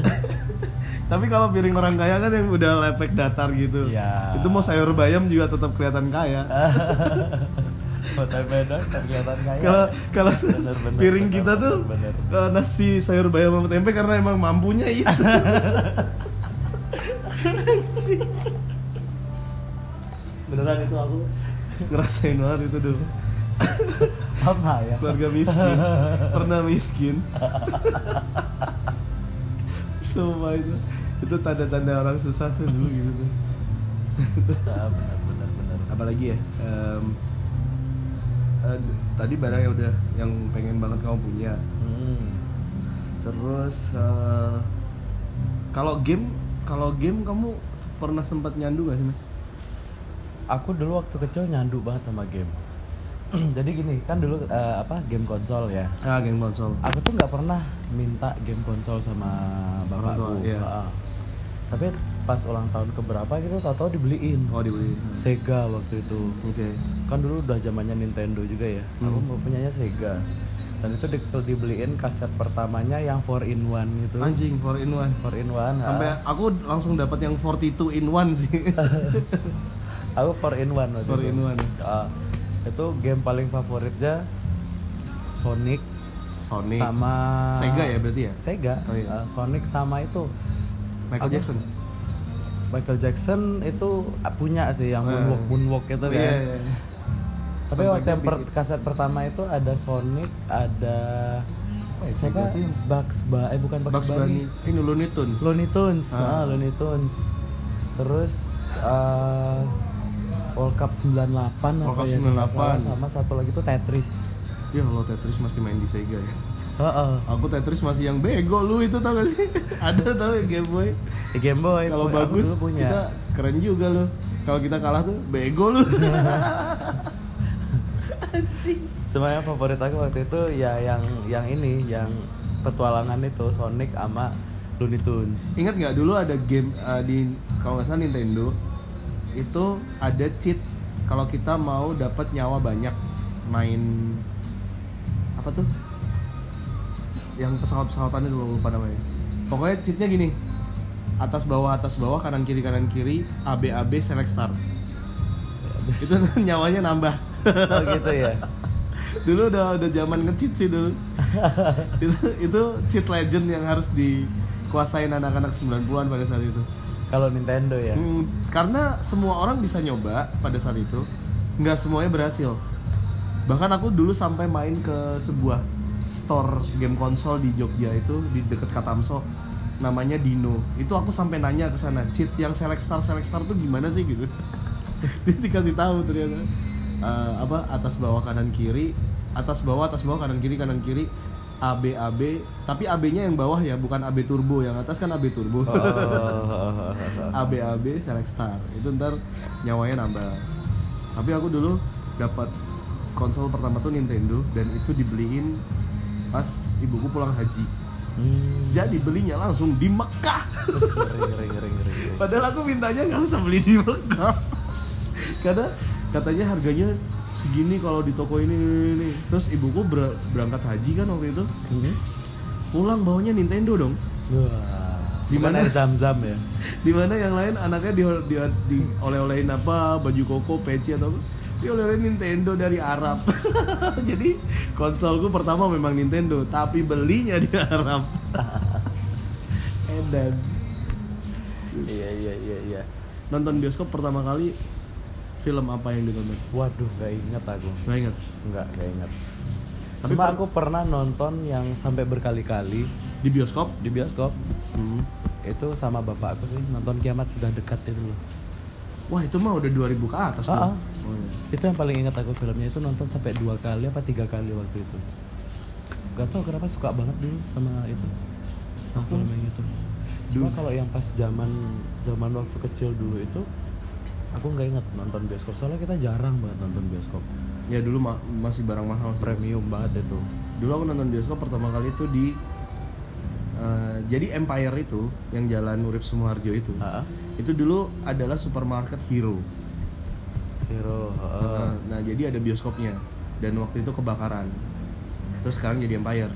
Speaker 1: Tapi kalau piring orang kaya kan yang udah lepek datar gitu.
Speaker 2: Iya.
Speaker 1: itu mau sayur bayam juga tetap kelihatan kaya. Kalau kalau
Speaker 2: Bener, bener,
Speaker 1: piring
Speaker 2: bener,
Speaker 1: kita tuh
Speaker 2: bener,
Speaker 1: eh, nasi sayur bayam sama tempe karena emang mampunya itu. Beneran itu aku. Ngerasain banget itu dulu
Speaker 2: sama ya.
Speaker 1: keluarga miskin. Pernah miskin. Semua itu. Itu tanda-tanda orang susah tuh dulu gitu tuh.
Speaker 2: Benar benar benar.
Speaker 1: apalagi ya em, eh, tadi barang yang udah yang pengen banget kamu punya.
Speaker 2: Hmm.
Speaker 1: terus eh, kalau game kalau game kamu pernah sempat nyandu gak sih mas
Speaker 2: Aku dulu waktu kecil nyandu banget sama game. Jadi gini, kan dulu eh, apa game konsol ya.
Speaker 1: ah game konsol
Speaker 2: Aku tuh nggak pernah minta game konsol sama bapakku.
Speaker 1: iya.
Speaker 2: Tapi pas ulang tahun keberapa gitu tahu-tahu dibeliin.
Speaker 1: oh dibeli
Speaker 2: Sega waktu itu.
Speaker 1: oke
Speaker 2: Kan dulu udah zamannya Nintendo juga ya. Aku
Speaker 1: Hmm.
Speaker 2: mau punyanya Sega. dan itu di, dibeliin kaset pertamanya yang 4 in 1 gitu
Speaker 1: Anjing 4 in 1.
Speaker 2: 4 in 1
Speaker 1: Sampai aku langsung dapat yang 42 in 1 sih.
Speaker 2: aku 4 in 1 waktu
Speaker 1: 4 in
Speaker 2: itu.
Speaker 1: 1.
Speaker 2: Ah, itu game paling favoritnya Sonic,
Speaker 1: Sonic.
Speaker 2: sama
Speaker 1: Sega ya berarti ya?
Speaker 2: Sega
Speaker 1: Oh, iya.
Speaker 2: Ah, Sonic sama itu
Speaker 1: Michael
Speaker 2: Apa?
Speaker 1: Jackson.
Speaker 2: Michael Jackson itu ah, punya sih yang
Speaker 1: Eh.
Speaker 2: moonwalk moonwalk itu kan
Speaker 1: Iya, iya.
Speaker 2: tapi
Speaker 1: Soundtracknya
Speaker 2: waktu yang per- kaset pertama itu ada Sonic ada
Speaker 1: Oh, iya,
Speaker 2: siapa
Speaker 1: Sega tuh yang-
Speaker 2: Bugs Ba eh bukan Bugs,
Speaker 1: Bugs Bunny. Ini Looney Tunes.
Speaker 2: Looney Tunes
Speaker 1: Ah.
Speaker 2: ah. Looney Tunes terus eh, World Cup 98
Speaker 1: World Cup
Speaker 2: ya, kalau nggak
Speaker 1: 98.
Speaker 2: salah, sama satu lagi tuh Tetris
Speaker 1: Ya kalau Tetris masih main di Sega ya.
Speaker 2: Heeh.
Speaker 1: Aku Tetris masih yang bego lu itu tau gak sih? Ada tau ya Game Boy.
Speaker 2: Di Game Boy
Speaker 1: Kalau bagus
Speaker 2: punya
Speaker 1: kita keren juga lu. Kalau kita kalah tuh bego lu. Anjing.
Speaker 2: cuma yang favorit aku waktu itu ya yang yang ini yang petualangan itu Sonic sama Looney Tunes
Speaker 1: Ingat nggak dulu ada game uh, di kalau nggak salah Nintendo itu ada cheat kalau kita mau dapat nyawa banyak main apa tuh? Yang pesawat-pesawatan itu lupa namanya. Pokoknya cheatnya gini. Atas bawah atas bawah kanan kiri kanan kiri AB AB select star. Itu nyawanya nambah.
Speaker 2: oh gitu ya
Speaker 1: dulu udah udah zaman nge-cheat sih dulu. itu itu cheat legend yang harus dikuasain anak-anak 90-an pada saat itu.
Speaker 2: Kalau Nintendo ya
Speaker 1: Hmm, karena semua orang bisa nyoba pada saat itu, nggak semuanya berhasil. Bahkan aku dulu sampai main ke sebuah store game konsol di Jogja itu di deket Katamso, namanya Dino. Itu aku sampai nanya ke sana, cheat yang select star select star tuh gimana sih gitu. Dia dikasih tahu ternyata Eh, apa atas bawah kanan kiri, atas bawah atas bawah kanan kiri kanan kiri. AB AB tapi AB-nya yang bawah ya bukan AB turbo yang atas kan AB turbo.
Speaker 2: Oh.
Speaker 1: AB AB select star. Itu ntar nyawanya nambah. Tapi aku dulu dapat konsol pertama tuh Nintendo dan itu dibeliin pas ibuku pulang haji.
Speaker 2: Hmm.
Speaker 1: jadi belinya langsung di Mekah. Padahal aku mintanya nggak usah beli di Mekah. Karena katanya harganya segini kalau di toko ini, ini, ini. terus ibuku ber- berangkat haji kan waktu itu
Speaker 2: Hmm.
Speaker 1: pulang bawanya Nintendo dong
Speaker 2: Wah.
Speaker 1: Di mana?
Speaker 2: air zam-zam ya?
Speaker 1: di mana yang lain anaknya di, di, di oleh-olehin apa baju koko peci atau apa dia oleh-olehin Nintendo dari Arab jadi konsolku pertama memang Nintendo tapi belinya di Arab edan
Speaker 2: Iya, iya, iya, iya.
Speaker 1: nonton bioskop pertama kali film apa yang ditonton
Speaker 2: Waduh, gak inget aku.
Speaker 1: nggak ingat
Speaker 2: Enggak, gak inget.
Speaker 1: Tapi
Speaker 2: Cuma aku pernah nonton yang sampai berkali-kali
Speaker 1: di bioskop
Speaker 2: di bioskop.
Speaker 1: Hmm.
Speaker 2: Itu sama bapak aku sih nonton kiamat sudah dekat itu loh.
Speaker 1: wah itu mah udah 2000 ke atas
Speaker 2: Ah, ah.
Speaker 1: Oh, iya.
Speaker 2: Itu yang paling ingat aku filmnya itu nonton sampai dua kali apa tiga kali waktu itu. Gak tau kenapa suka banget dulu sama itu sama
Speaker 1: Aku-
Speaker 2: film yang itu. Cuma kalau yang pas zaman zaman waktu kecil dulu itu aku nggak ingat nonton bioskop soalnya kita jarang banget nonton bioskop.
Speaker 1: Ya dulu ma- masih barang mahal sih.
Speaker 2: premium banget itu.
Speaker 1: Dulu aku nonton bioskop pertama kali itu di eh, jadi Empire itu yang jalan Urip Sumoharjo itu.
Speaker 2: Ah,
Speaker 1: itu dulu adalah supermarket Hero.
Speaker 2: Hero
Speaker 1: nah, nah, jadi ada bioskopnya. Dan waktu itu kebakaran. Terus sekarang jadi Empire.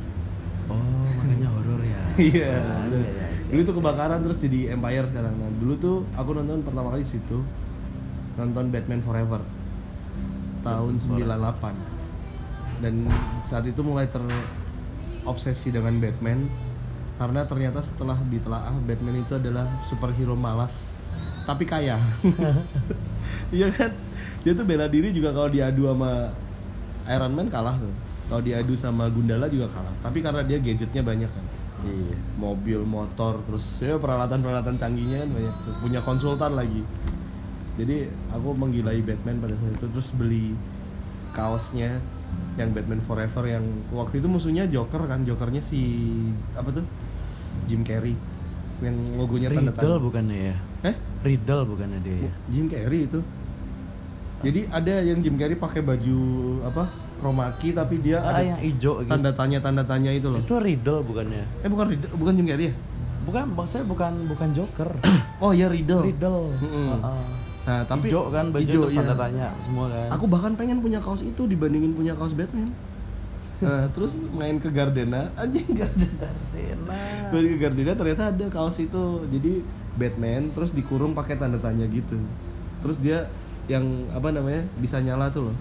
Speaker 2: Oh makanya horor ya.
Speaker 1: Iya
Speaker 2: Ah,
Speaker 1: bener.
Speaker 2: iya, iya, siap,
Speaker 1: dulu itu kebakaran terus jadi Empire sekarang. Nah dulu tuh aku nonton pertama kali di situ nonton Batman Forever tahun 98 dan saat itu mulai terobsesi dengan Batman karena ternyata setelah ditelaah Batman itu adalah superhero malas tapi kaya. Iya kan? Dia tuh bela diri juga kalau diadu sama Iron Man kalah tuh. Kalau diadu sama Gundala juga kalah. Tapi karena dia gadgetnya banyak kan.
Speaker 2: Iya.
Speaker 1: Mobil motor terus ya peralatan peralatan canggihnya kan banyak tuh. punya konsultan lagi jadi aku menggilai Batman pada saat itu terus beli kaosnya yang Batman Forever yang waktu itu musuhnya Joker kan Jokernya si apa tuh? Jim Carrey. Yang logonya tanda
Speaker 2: Riddle
Speaker 1: tanda.
Speaker 2: bukannya ya?
Speaker 1: Eh
Speaker 2: Riddle bukannya dia ya?
Speaker 1: Jim Carrey itu. Jadi ada yang Jim Carrey pakai baju apa chroma key tapi dia
Speaker 2: ah
Speaker 1: ada
Speaker 2: yang hijau gitu.
Speaker 1: tanda tanya tanda tanya itu loh.
Speaker 2: Itu Riddle bukannya?
Speaker 1: Eh bukan Riddle- bukan Jim Carrey ya?
Speaker 2: Bukan maksudnya bukan bukan Joker.
Speaker 1: Oh iya Riddle.
Speaker 2: Riddle.
Speaker 1: Mm-mm.
Speaker 2: Ah, ah.
Speaker 1: Nah, tapi
Speaker 2: hijau kan baju
Speaker 1: hijau,
Speaker 2: terus tanda
Speaker 1: iya.
Speaker 2: tanya semua kan
Speaker 1: Aku bahkan pengen punya kaos itu dibandingin punya kaos Batman. Nah, terus main ke Gardena, anjing Gardena.
Speaker 2: Gardena.
Speaker 1: Main ke Gardena ternyata ada kaos itu. Jadi Batman terus dikurung pakai tanda tanya gitu. Terus dia yang apa namanya bisa nyala tuh loh.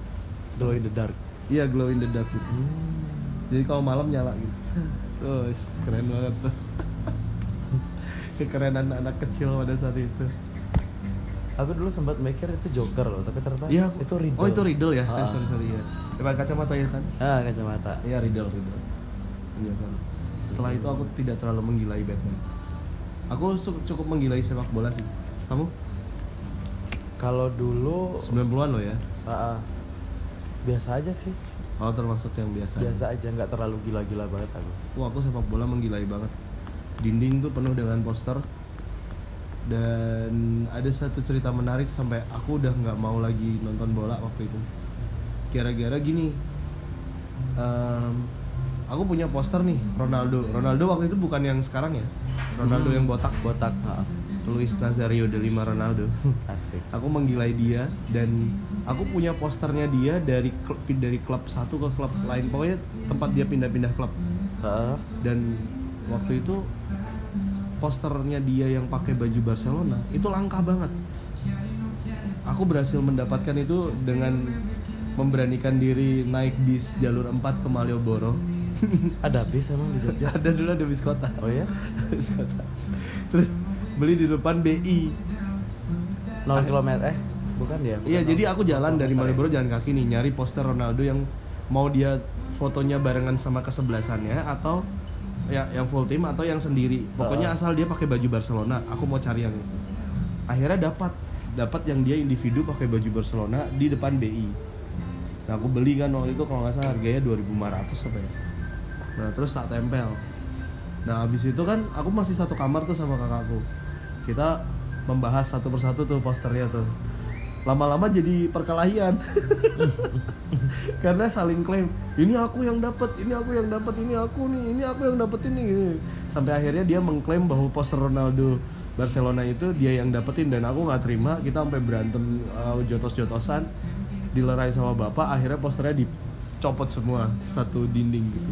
Speaker 2: Glow in the dark.
Speaker 1: Iya glow in the dark gitu. Jadi kalau malam nyala gitu. Tuh, is, keren banget tuh. Kekerenan anak kecil pada saat itu.
Speaker 2: Aku dulu sempat mikir itu Joker loh, tapi ternyata
Speaker 1: Iya, aku-
Speaker 2: itu Riddle.
Speaker 1: Oh, itu Riddle ya?
Speaker 2: Ah.
Speaker 1: Eh, sorry sorry ya. Pakai kacamata ya kan?
Speaker 2: Ah, kacamata.
Speaker 1: Iya Riddle Riddle. Iya kan. Setelah itu aku tidak terlalu menggilai Batman. Aku cukup menggilai sepak bola sih. Kamu?
Speaker 2: Kalau dulu
Speaker 1: 90-an lo ya?
Speaker 2: ah, ah. biasa aja sih.
Speaker 1: Oh termasuk yang biasa.
Speaker 2: Biasa aja, nggak terlalu gila-gila banget aku.
Speaker 1: Wah aku sepak bola menggilai banget. Dinding tuh penuh dengan poster. Dan ada satu cerita menarik sampai aku udah nggak mau lagi nonton bola waktu itu. Gara-gara gini, em, aku punya poster nih Ronaldo. Ronaldo waktu itu bukan yang sekarang ya. Ronaldo
Speaker 2: Hmm.
Speaker 1: yang botak.
Speaker 2: Botak.
Speaker 1: Luis Nazario de Lima Ronaldo.
Speaker 2: asik.
Speaker 1: aku menggilai dia dan aku punya posternya dia dari klub dari klub satu ke klub lain pokoknya tempat dia pindah-pindah klub
Speaker 2: Ah,
Speaker 1: dan waktu itu posternya dia yang pakai baju Barcelona itu langka banget aku berhasil mendapatkan itu dengan memberanikan diri naik bis jalur 4 ke Malioboro
Speaker 2: ada bis emang di Jogja.
Speaker 1: ada dulu ada bis kota
Speaker 2: Oh ya?
Speaker 1: bis kota terus beli di depan BI
Speaker 2: 0 km eh bukan ya? bukan
Speaker 1: Iya, jadi aku jalan dari Malioboro
Speaker 2: ya?
Speaker 1: jalan kaki nih nyari poster Ronaldo yang mau dia fotonya barengan sama kesebelasannya atau ya yang full team atau yang sendiri. Pokoknya
Speaker 2: Ah.
Speaker 1: asal dia pakai baju Barcelona, aku mau cari yang itu. Akhirnya dapat dapat yang dia individu pakai baju Barcelona di depan BI. Nah, aku beli kan waktu itu kalau nggak salah harganya 2500 apa ya. Nah, terus tak tempel. Nah, habis itu kan aku masih satu kamar tuh sama kakakku. Kita membahas satu persatu tuh posternya tuh. Lama-lama jadi perkelahian. Karena saling klaim, ini aku yang dapat, ini aku yang dapat, ini aku nih, ini aku yang dapat ini. Sampai akhirnya dia mengklaim bahwa poster Ronaldo Barcelona itu dia yang dapetin dan aku nggak terima. Kita sampai berantem uh, jotos-jotosan, dilerai sama bapak. Akhirnya posternya dicopot semua satu dinding gitu.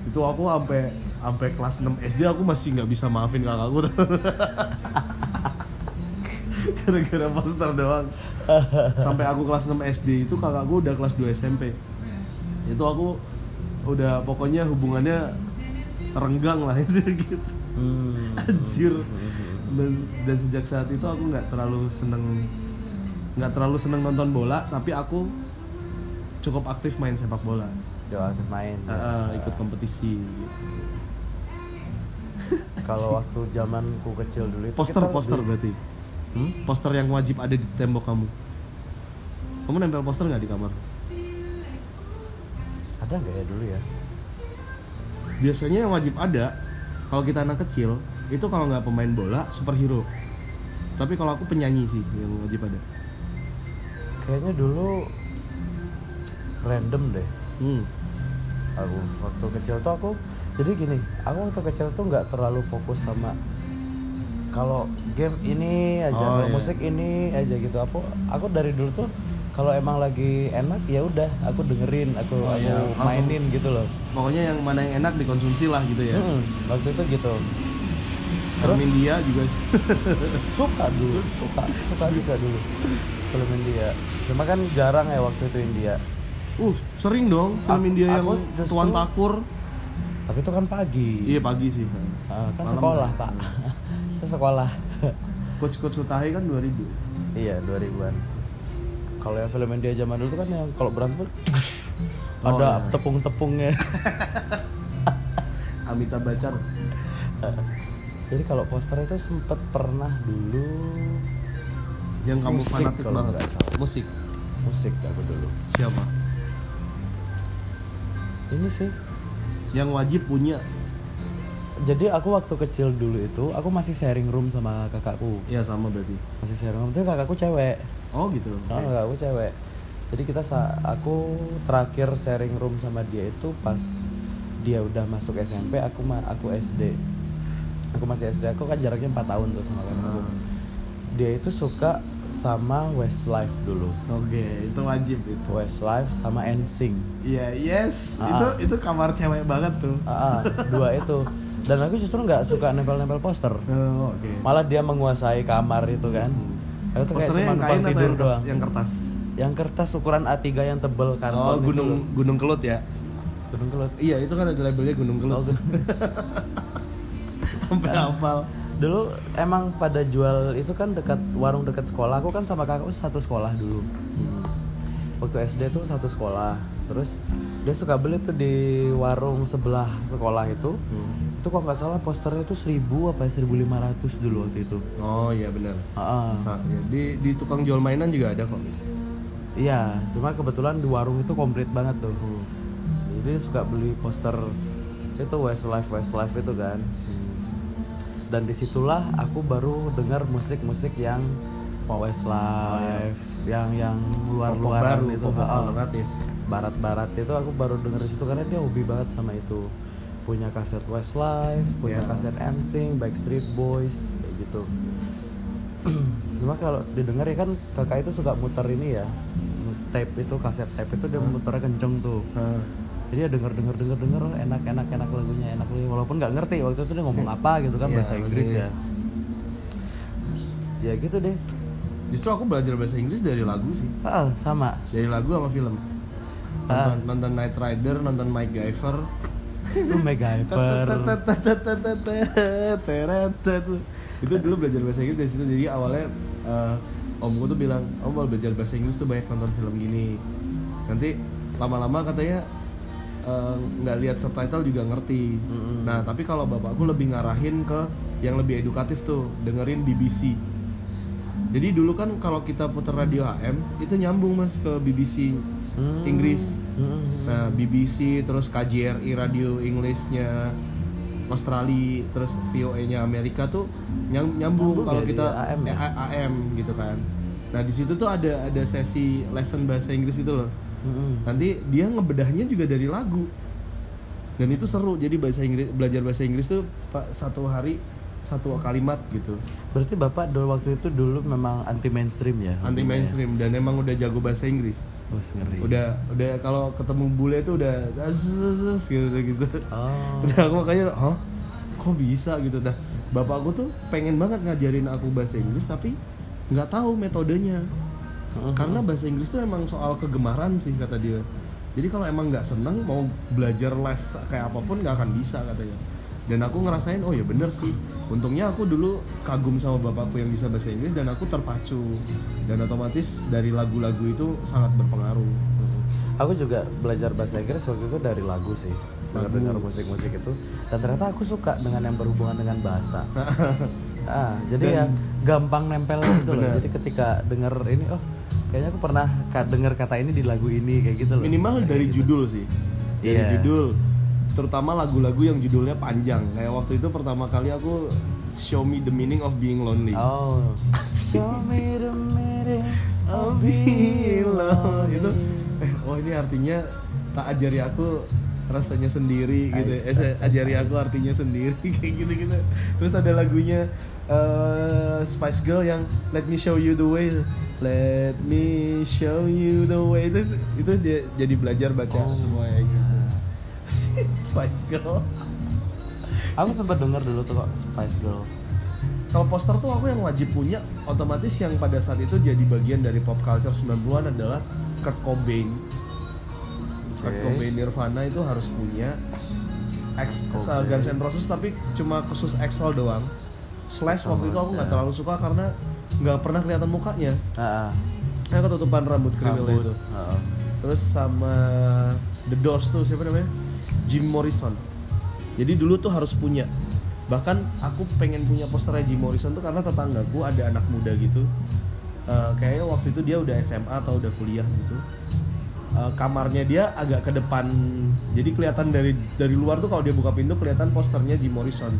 Speaker 1: itu aku sampai sampai kelas 6 SD aku masih nggak bisa maafin kakakku gara-gara poster doang. Sampai aku kelas 6 SD itu kakakku udah kelas 2 SMP itu aku udah pokoknya hubungannya renggang lah itu gitu.
Speaker 2: Hmm.
Speaker 1: anjir. Dan, dan sejak saat itu aku nggak terlalu seneng nggak terlalu seneng nonton bola tapi aku cukup aktif main sepak bola.
Speaker 2: Yo, aktif main.
Speaker 1: Ah, ikut kompetisi. Gitu.
Speaker 2: Kalau waktu zamanku kecil dulu itu
Speaker 1: poster poster
Speaker 2: lebih-
Speaker 1: berarti
Speaker 2: Hmm?
Speaker 1: poster yang wajib ada di tembok kamu kamu nempel poster nggak di kamar
Speaker 2: Ada nggak ya dulu ya?
Speaker 1: biasanya yang wajib ada kalau kita anak kecil itu kalau nggak pemain bola superhero tapi kalau aku penyanyi sih yang wajib ada
Speaker 2: Kayaknya dulu random deh.
Speaker 1: hmm.
Speaker 2: Aku waktu kecil tuh aku jadi gini, aku waktu kecil tuh nggak terlalu fokus sama kalau game ini aja,
Speaker 1: Oh,
Speaker 2: kalau
Speaker 1: iya.
Speaker 2: musik ini aja gitu. Aku aku dari dulu tuh kalau emang lagi enak ya udah aku dengerin, aku
Speaker 1: Oh,
Speaker 2: aku
Speaker 1: iya. Langsung-
Speaker 2: mainin gitu loh.
Speaker 1: pokoknya yang mana yang enak dikonsumsi lah gitu ya
Speaker 2: Mm-mm, waktu itu gitu.
Speaker 1: Terus India juga
Speaker 2: suka dulu, suka suka juga dulu film India. Cuma kan jarang ya waktu itu India.
Speaker 1: uh sering dong film
Speaker 2: Aku-
Speaker 1: India yang
Speaker 2: justru-
Speaker 1: Tuan Takur
Speaker 2: Tapi itu kan pagi.
Speaker 1: iya pagi sih
Speaker 2: Ah, kan
Speaker 1: Malam.
Speaker 2: sekolah pak. Saya sekolah.
Speaker 1: coach coach Sutahi kan 2000
Speaker 2: iya 2000-an. Kalau yang film India zaman dulu kan yang kalau berantem
Speaker 1: Oh,
Speaker 2: ada
Speaker 1: iya.
Speaker 2: tepung-tepungnya.
Speaker 1: Amitabh Bachchan
Speaker 2: Jadi kalau poster itu sempet pernah dulu
Speaker 1: yang kamu
Speaker 2: Musik
Speaker 1: fanatik
Speaker 2: kalau
Speaker 1: banget musik
Speaker 2: musik aku dulu.
Speaker 1: siapa
Speaker 2: Ini sih.
Speaker 1: yang wajib punya
Speaker 2: Jadi aku waktu kecil dulu itu aku masih sharing room sama kakakku.
Speaker 1: ya sama berarti
Speaker 2: Masih sharing room itu kakakku cewek.
Speaker 1: oh gitu
Speaker 2: Oh, kakakku cewek. Jadi kita sa aku terakhir sharing room sama dia itu pas dia udah masuk SMP, aku ma aku SD. Aku masih SD, aku kan jaraknya 4 tahun tuh sama kakakku.
Speaker 1: Ah.
Speaker 2: dia itu suka sama Westlife dulu
Speaker 1: Oke, itu wajib itu.
Speaker 2: Westlife sama NSYNC
Speaker 1: Iya, yes.
Speaker 2: Ah.
Speaker 1: Itu itu kamar cewek banget tuh.
Speaker 2: Ah, ah, dua itu dan aku justru nggak suka nempel-nempel poster.
Speaker 1: Oh, oke.
Speaker 2: malah dia menguasai kamar itu kan. Aku tuh kayak cuma numpang tidur
Speaker 1: yang, kertas,
Speaker 2: doang.
Speaker 1: yang kertas?
Speaker 2: yang kertas ukuran A3 yang tebel kan
Speaker 1: Oh, gunung gunung kelut ya.
Speaker 2: gunung kelut.
Speaker 1: Iya, itu kan ada labelnya gunung kelut.
Speaker 2: Oh,
Speaker 1: Sampai hafal.
Speaker 2: dulu emang pada jual itu kan dekat warung dekat sekolah. Aku kan sama kakakku satu sekolah dulu. Waktu SD tuh satu sekolah. Terus dia suka beli tuh di warung sebelah sekolah itu itu kok nggak salah posternya tuh 1000 apa 1500 dulu waktu itu.
Speaker 1: Oh, iya benar. Sa- ya, Di di tukang jual mainan juga ada kok.
Speaker 2: iya cuma kebetulan di warung itu komplit banget tuh. Jadi dia suka beli poster itu Westlife Westlife itu kan. Dan di situlah aku baru dengar musik-musik yang Westlife yang yang luar-luaran
Speaker 1: baru,
Speaker 2: itu.
Speaker 1: alternatif.
Speaker 2: barat-barat itu aku baru denger di situ karena dia hobi banget sama itu punya kaset Westlife punya
Speaker 1: Ya.
Speaker 2: kaset NSYNC Backstreet Boys kayak gitu cuma kalau didengar ya kan kakak itu suka muter ini ya tape itu kaset tape itu dia muternya kenceng tuh
Speaker 1: Nah,
Speaker 2: jadi ya denger denger denger denger enak enak enak lagunya enak lagunya walaupun nggak ngerti waktu itu dia ngomong apa gitu kan
Speaker 1: Iya,
Speaker 2: bahasa Inggris
Speaker 1: bahasa
Speaker 2: ya ya gitu deh
Speaker 1: Justru aku belajar bahasa Inggris dari lagu sih.
Speaker 2: ah sama
Speaker 1: Dari lagu sama film.
Speaker 2: Ah.
Speaker 1: Nonton, nonton Night Rider, nonton Mike Giver.
Speaker 2: Itu MacGyver
Speaker 1: itu dulu belajar bahasa Inggris dari situ. Jadi awalnya eh, omku tuh bilang om mau belajar bahasa Inggris tuh banyak nonton film gini. Nanti lama-lama katanya eh, nggak lihat subtitle juga ngerti. Nah tapi kalau bapakku lebih ngarahin ke yang lebih edukatif tuh dengerin BBC jadi dulu kan kalau kita putar radio AM itu nyambung mas ke BBC
Speaker 2: Hmm.
Speaker 1: Inggris
Speaker 2: Hmm.
Speaker 1: Nah, BBC terus KJRI radio Inggrisnya Australia terus VOA-nya Amerika tuh nyam- nyambung
Speaker 2: Nyambung
Speaker 1: kalau
Speaker 2: ya
Speaker 1: kita
Speaker 2: AM ya?
Speaker 1: eh, A- AM gitu kan. Nah, di situ tuh ada ada sesi lesson bahasa Inggris itu loh.
Speaker 2: Hmm.
Speaker 1: Nanti dia ngebedahnya juga dari lagu. Dan itu seru. Jadi bahasa Inggris belajar bahasa Inggris tuh Pak satu hari satu kalimat gitu.
Speaker 2: Berarti bapak dulu waktu itu dulu memang anti mainstream ya?
Speaker 1: Anti mainstream dan emang udah jago bahasa Inggris.
Speaker 2: Oh, ngeri.
Speaker 1: Udah udah kalau ketemu bule tuh udah gitu gitu.
Speaker 2: Oh.
Speaker 1: Udah aku makanya, hah? Kok bisa gitu? Nah, bapakku tuh pengen banget ngajarin aku bahasa Inggris tapi nggak tahu metodenya.
Speaker 2: Mhm.
Speaker 1: Karena bahasa Inggris tuh emang soal kegemaran sih kata dia. Jadi kalau emang nggak seneng mau belajar les kayak apa pun nggak akan bisa katanya. Dan aku ngerasain, oh ya bener sih. Untungnya aku dulu kagum sama bapakku yang bisa bahasa Inggris dan aku terpacu. Dan otomatis dari lagu-lagu itu sangat berpengaruh.
Speaker 2: Aku juga belajar bahasa Inggris waktu itu dari lagu sih. Dengar dengar musik-musik itu dan ternyata aku suka dengan yang berhubungan dengan bahasa. ah, jadi
Speaker 1: Dan-
Speaker 2: ya gampang nempel gitu loh. Jadi ketika denger ini oh kayaknya aku pernah denger kata ini di lagu ini kayak gitu loh.
Speaker 1: Minimal dari
Speaker 2: gitu.
Speaker 1: judul sih. Dari
Speaker 2: Iya.
Speaker 1: judul. Terutama lagu-lagu yang judulnya panjang. Kayak waktu itu pertama kali aku Show Me the Meaning of Being Lonely.
Speaker 2: Oh. Show me the meaning of being
Speaker 1: Bila itu
Speaker 2: lonely.
Speaker 1: eh oh ini artinya tak ajari aku rasanya sendiri gitu
Speaker 2: Ais,
Speaker 1: eh saya
Speaker 2: ais,
Speaker 1: ajari aku artinya sendiri kayak gitu gitu terus ada lagunya eh, Spice Girl yang Let Me Show You the Way Let Me Show You the Way itu itu dia jadi belajar baca
Speaker 2: Oh.
Speaker 1: semuanya gitu Spice Girl
Speaker 2: Aku sempat denger dulu tuh kok Spice Girl.
Speaker 1: kalau poster tuh aku yang wajib punya otomatis yang pada saat itu jadi bagian dari pop culture 90-an adalah Kurt Cobain Kurt
Speaker 2: Oke.
Speaker 1: Cobain Nirvana itu harus punya X
Speaker 2: Cobain.
Speaker 1: Guns N' Roses tapi cuma khusus Axl doang Slash waktu itu aku nggak
Speaker 2: ya.
Speaker 1: terlalu suka karena nggak pernah kelihatan mukanya
Speaker 2: ah.
Speaker 1: Nah, ketutupan rambut kriwil
Speaker 2: Rambut.
Speaker 1: itu
Speaker 2: ah.
Speaker 1: terus sama The Doors tuh siapa namanya Jim Morrison. Jadi dulu tuh harus punya. Bahkan aku pengen punya posternya Jim Morrison tuh karena tetanggaku ada anak muda gitu. Eh, kayaknya waktu itu dia udah SMA atau udah kuliah gitu. Eh, kamarnya dia agak ke depan. Jadi kelihatan dari dari luar tuh kalau dia buka pintu kelihatan posternya Jim Morrison.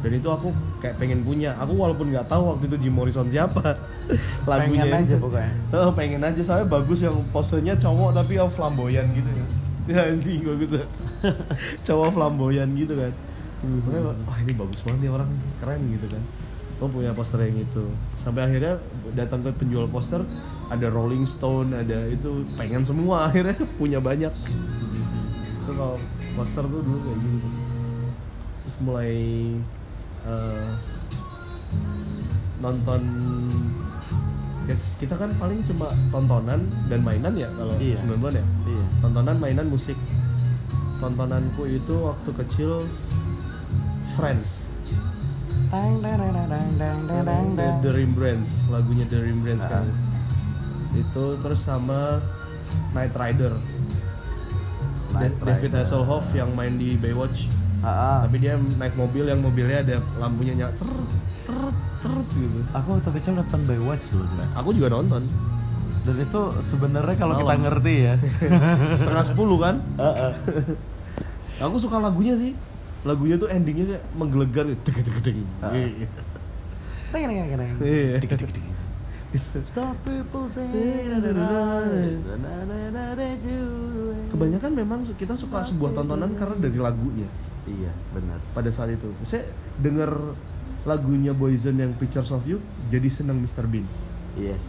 Speaker 1: Dan itu aku kayak pengen punya. Aku walaupun nggak tahu waktu itu Jim Morrison siapa lagunya
Speaker 2: Pengen aja pokoknya.
Speaker 1: Oh, pengen aja. Soalnya bagus yang posenya cowok tapi yang flamboyan gitu ya. Ya anjing bagus cowok flamboyan gitu kan. Makanya, wah ini bagus banget nih orang keren gitu kan. oh punya poster yang itu. Sampai akhirnya datang ke penjual poster ada Rolling Stone ada itu pengen semua akhirnya punya banyak. Itu kalau poster tuh dulu kayak gitu terus mulai eh, nonton ya, kita kan paling cuma tontonan dan mainan ya kalau
Speaker 2: Iya.
Speaker 1: 90-an ya
Speaker 2: iya
Speaker 1: tontonan mainan musik tontonanku itu waktu kecil Friends
Speaker 2: Tang, tang, tang, tang, tang, tang, tang, tang.
Speaker 1: The Rembrandts lagunya The Rembrandts
Speaker 2: Ah.
Speaker 1: kan itu terus sama Night Rider
Speaker 2: Night
Speaker 1: Da- David
Speaker 2: Rider.
Speaker 1: Hasselhoff yang main di Baywatch
Speaker 2: Ah, ah.
Speaker 1: tapi dia naik mobil yang mobilnya ada lampunya nyala ter ter ter gitu.
Speaker 2: Aku waktu kecil nonton Baywatch dulu
Speaker 1: aku juga nonton.
Speaker 2: Dan itu sebenarnya kalau kita ngerti ya.
Speaker 1: Setengah sepuluh kan?
Speaker 2: Ah, ah.
Speaker 1: aku suka lagunya sih. Lagunya tuh endingnya kayak menggelegar gitu. Deg deg deg. Iya. Iya.
Speaker 2: Dik, dik, dik. Stop people saying that I- na, na, na, na, that you-
Speaker 1: kebanyakan memang kita suka sebuah tontonan karena dari lagunya.
Speaker 2: Iya benar.
Speaker 1: Pada saat itu. Saya dengar lagunya Boyzone yang Pictures of You jadi senang Mr. Bean
Speaker 2: yes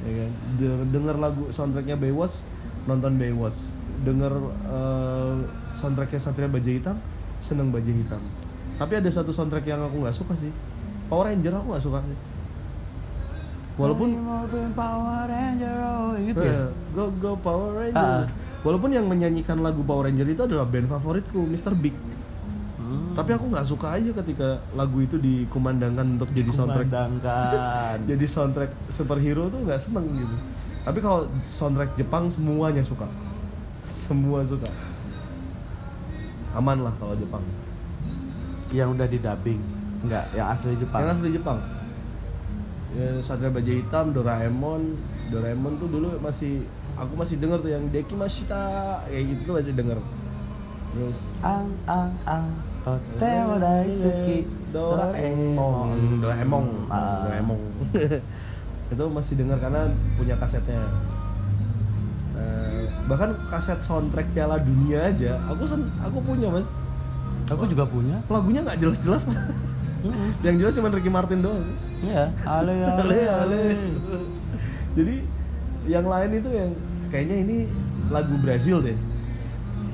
Speaker 1: ya kan De- dengar lagu soundtracknya Baywatch nonton Baywatch dengar eh, soundtracknya Satria Baja Hitam seneng Baja Hitam tapi ada satu soundtrack yang aku nggak suka sih Power Ranger aku nggak suka sih walaupun
Speaker 2: Power Ranger oh, gitu ya
Speaker 1: Eh, go go Power Ranger
Speaker 2: Ah.
Speaker 1: walaupun yang menyanyikan lagu Power Ranger itu adalah band favoritku Mr. Big. Tapi aku nggak suka aja ketika lagu itu dikumandangkan untuk jadi soundtrack. Jadi soundtrack superhero tuh nggak seneng gitu. Tapi kalau soundtrack Jepang semuanya suka. Semua suka. Aman lah kalau Jepang.
Speaker 2: Yang udah di dubbing. Enggak yang asli Jepang.
Speaker 1: Yang asli Jepang. Ya, Satria Baja Hitam Doraemon. Doraemon tuh dulu masih aku masih denger tuh yang Deki Mashita kayak gitu tuh masih denger. Terus
Speaker 2: ang ang ang totemo daisuki
Speaker 1: Doraemon. Doraemon.
Speaker 2: Ah.
Speaker 1: Doraemon. Itu masih dengar karena punya kasetnya. Eh, bahkan kaset soundtrack Piala Dunia aja. Aku sen aku punya mas.
Speaker 2: Aku juga punya.
Speaker 1: Lagunya nggak jelas-jelas Mas. yang jelas cuma Ricky Martin doang.
Speaker 2: Iya. Ale.
Speaker 1: Ale ale. Jadi yang lain itu yang kayaknya ini lagu Brazil deh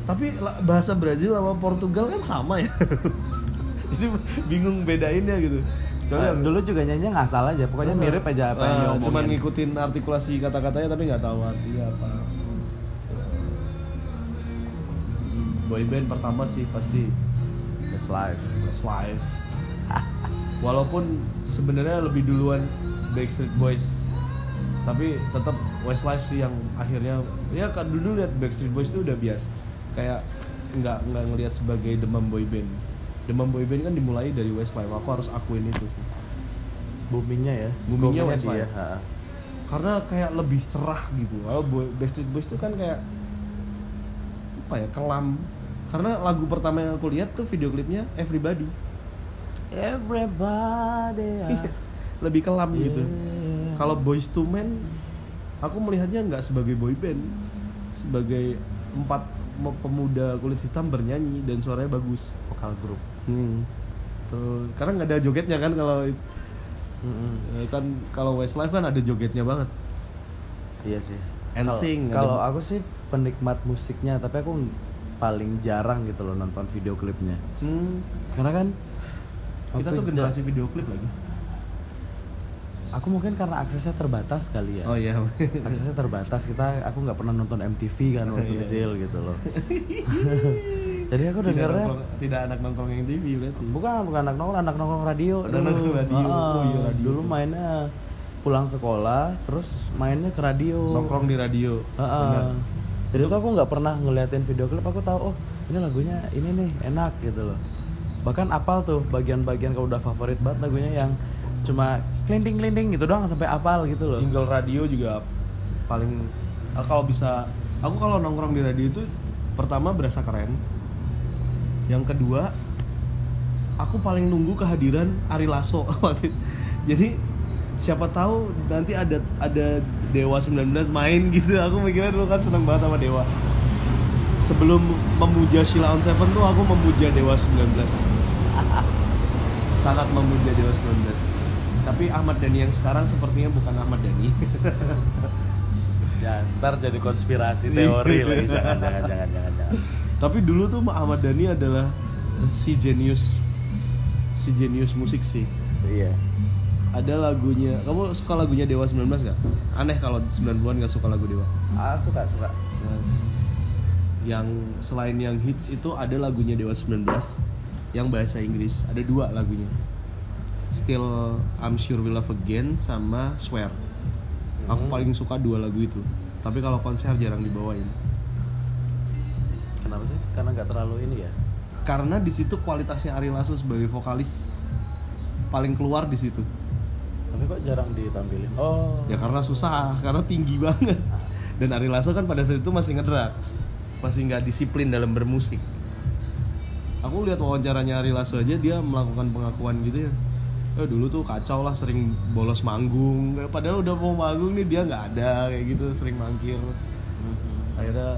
Speaker 1: tapi bahasa Brazil sama Portugal kan sama ya. Jadi bingung bedainnya gitu.
Speaker 2: Ah,
Speaker 1: yang-
Speaker 2: dulu juga nyanyi ngasal aja pokoknya mirip aja apa yang
Speaker 1: Ah,
Speaker 2: diomongin.
Speaker 1: cuman ngikutin artikulasi kata-katanya tapi nggak tahu artinya apa. Boyband pertama sih pasti
Speaker 2: Westlife
Speaker 1: Westlife walaupun sebenarnya lebih duluan Backstreet Boys tapi tetap Westlife sih yang akhirnya ya kan dulu lihat Backstreet Boys itu udah biasa kayak nggak nggak ngelihat sebagai demam boyband demam boyband kan dimulai dari Westlife aku harus akuin itu sih
Speaker 2: boomingnya ya
Speaker 1: Boomingnya Westlife.
Speaker 2: dia, ha.
Speaker 1: karena kayak lebih cerah gitu. Kalau boy, Backstreet Boys itu kan kayak apa ya kelam. Karena lagu pertama yang aku lihat tuh video klipnya Everybody
Speaker 2: everybody ah.
Speaker 1: lebih kelam gitu.
Speaker 2: Yeah.
Speaker 1: Kalau Boys to Men, aku melihatnya nggak sebagai boy band, sebagai empat pemuda kulit hitam bernyanyi dan suaranya bagus.
Speaker 2: vokal grup
Speaker 1: Hmm. Tuh, karena nggak ada jogetnya kan kalau
Speaker 2: Mm-mm.
Speaker 1: eh, kan kalau Westlife kan ada jogetnya banget.
Speaker 2: Iya sih.
Speaker 1: NSYNC,
Speaker 2: Kalau aku sih penikmat musiknya, tapi aku paling jarang gitu loh nonton video klipnya.
Speaker 1: Hmm.
Speaker 2: Karena kan
Speaker 1: Kita tuh generasi video klip lagi.
Speaker 2: Aku mungkin karena aksesnya terbatas kali ya.
Speaker 1: Oh iya.
Speaker 2: Aksesnya terbatas kita, aku nggak pernah nonton MTV kan waktu
Speaker 1: Iya,
Speaker 2: kecil gitu loh. Jadi aku
Speaker 1: tidak,
Speaker 2: dengernya
Speaker 1: nongkrong- tidak anak nongkrong yang TV berarti.
Speaker 2: bukan bukan anak nongkrong, anak nongkrong radio
Speaker 1: Anak
Speaker 2: dulu.
Speaker 1: nongkrong radio.
Speaker 2: Ah,
Speaker 1: Oh iya, radio.
Speaker 2: Dulu mainnya pulang sekolah, terus mainnya ke radio.
Speaker 1: Nongkrong di radio.
Speaker 2: Heeh.
Speaker 1: Benar.
Speaker 2: Jadi tuh aku nggak pernah ngeliatin video klip, aku tahu oh ini lagunya ini nih enak gitu loh. Bahkan apal tuh bagian-bagian kalau udah favorit banget lagunya yang cuma klinting klinting gitu doang sampai apal gitu loh.
Speaker 1: Jingle radio juga paling ah, kalau bisa aku kalau nongkrong di radio itu pertama berasa keren. Yang kedua aku paling nunggu kehadiran Ari Lasso waktu itu. Jadi siapa tahu nanti ada ada Dewa 19 main gitu. Aku mikirnya dulu kan seneng banget sama Dewa. Sebelum memuja Sheila on Seven tuh aku memuja Dewa 19. Sangat memuja Dewa 19. Tapi Ahmad Dhani yang sekarang sepertinya bukan Ahmad Dhani.
Speaker 2: Ya, ntar jadi konspirasi
Speaker 1: Iya.
Speaker 2: teori lagi jangan jangan jangan jangan jangan.
Speaker 1: Tapi dulu tuh Ahmad Dhani adalah si genius si genius musik sih.
Speaker 2: Iya.
Speaker 1: Ada lagunya, kamu suka lagunya Dewa 19 gak? Aneh kalau 90-an gak suka lagu Dewa.
Speaker 2: Ah suka suka.
Speaker 1: Nah, yang selain yang hits itu ada lagunya Dewa 19 yang bahasa Inggris. Ada dua lagunya. Still I'm Sure We Love Again sama Swear. Aku
Speaker 2: Hmm.
Speaker 1: paling suka dua lagu itu. Tapi kalau konser jarang dibawain.
Speaker 2: Kenapa sih? Karena nggak terlalu ini ya.
Speaker 1: Karena di situ kualitasnya Ari Lasso sebagai vokalis paling keluar di situ.
Speaker 2: Tapi kok jarang ditampilin? Oh.
Speaker 1: Ya karena susah, karena tinggi banget. Dan Ari Lasso kan pada saat itu masih ngedrugs, masih nggak disiplin dalam bermusik. Aku lihat wawancaranya Ari Lasso aja dia melakukan pengakuan gitu ya. Eh dulu tuh kacau lah sering bolos manggung. Eh, Padahal udah mau manggung nih dia nggak ada kayak gitu, sering mangkir.
Speaker 2: Mhm.
Speaker 1: Akhirnya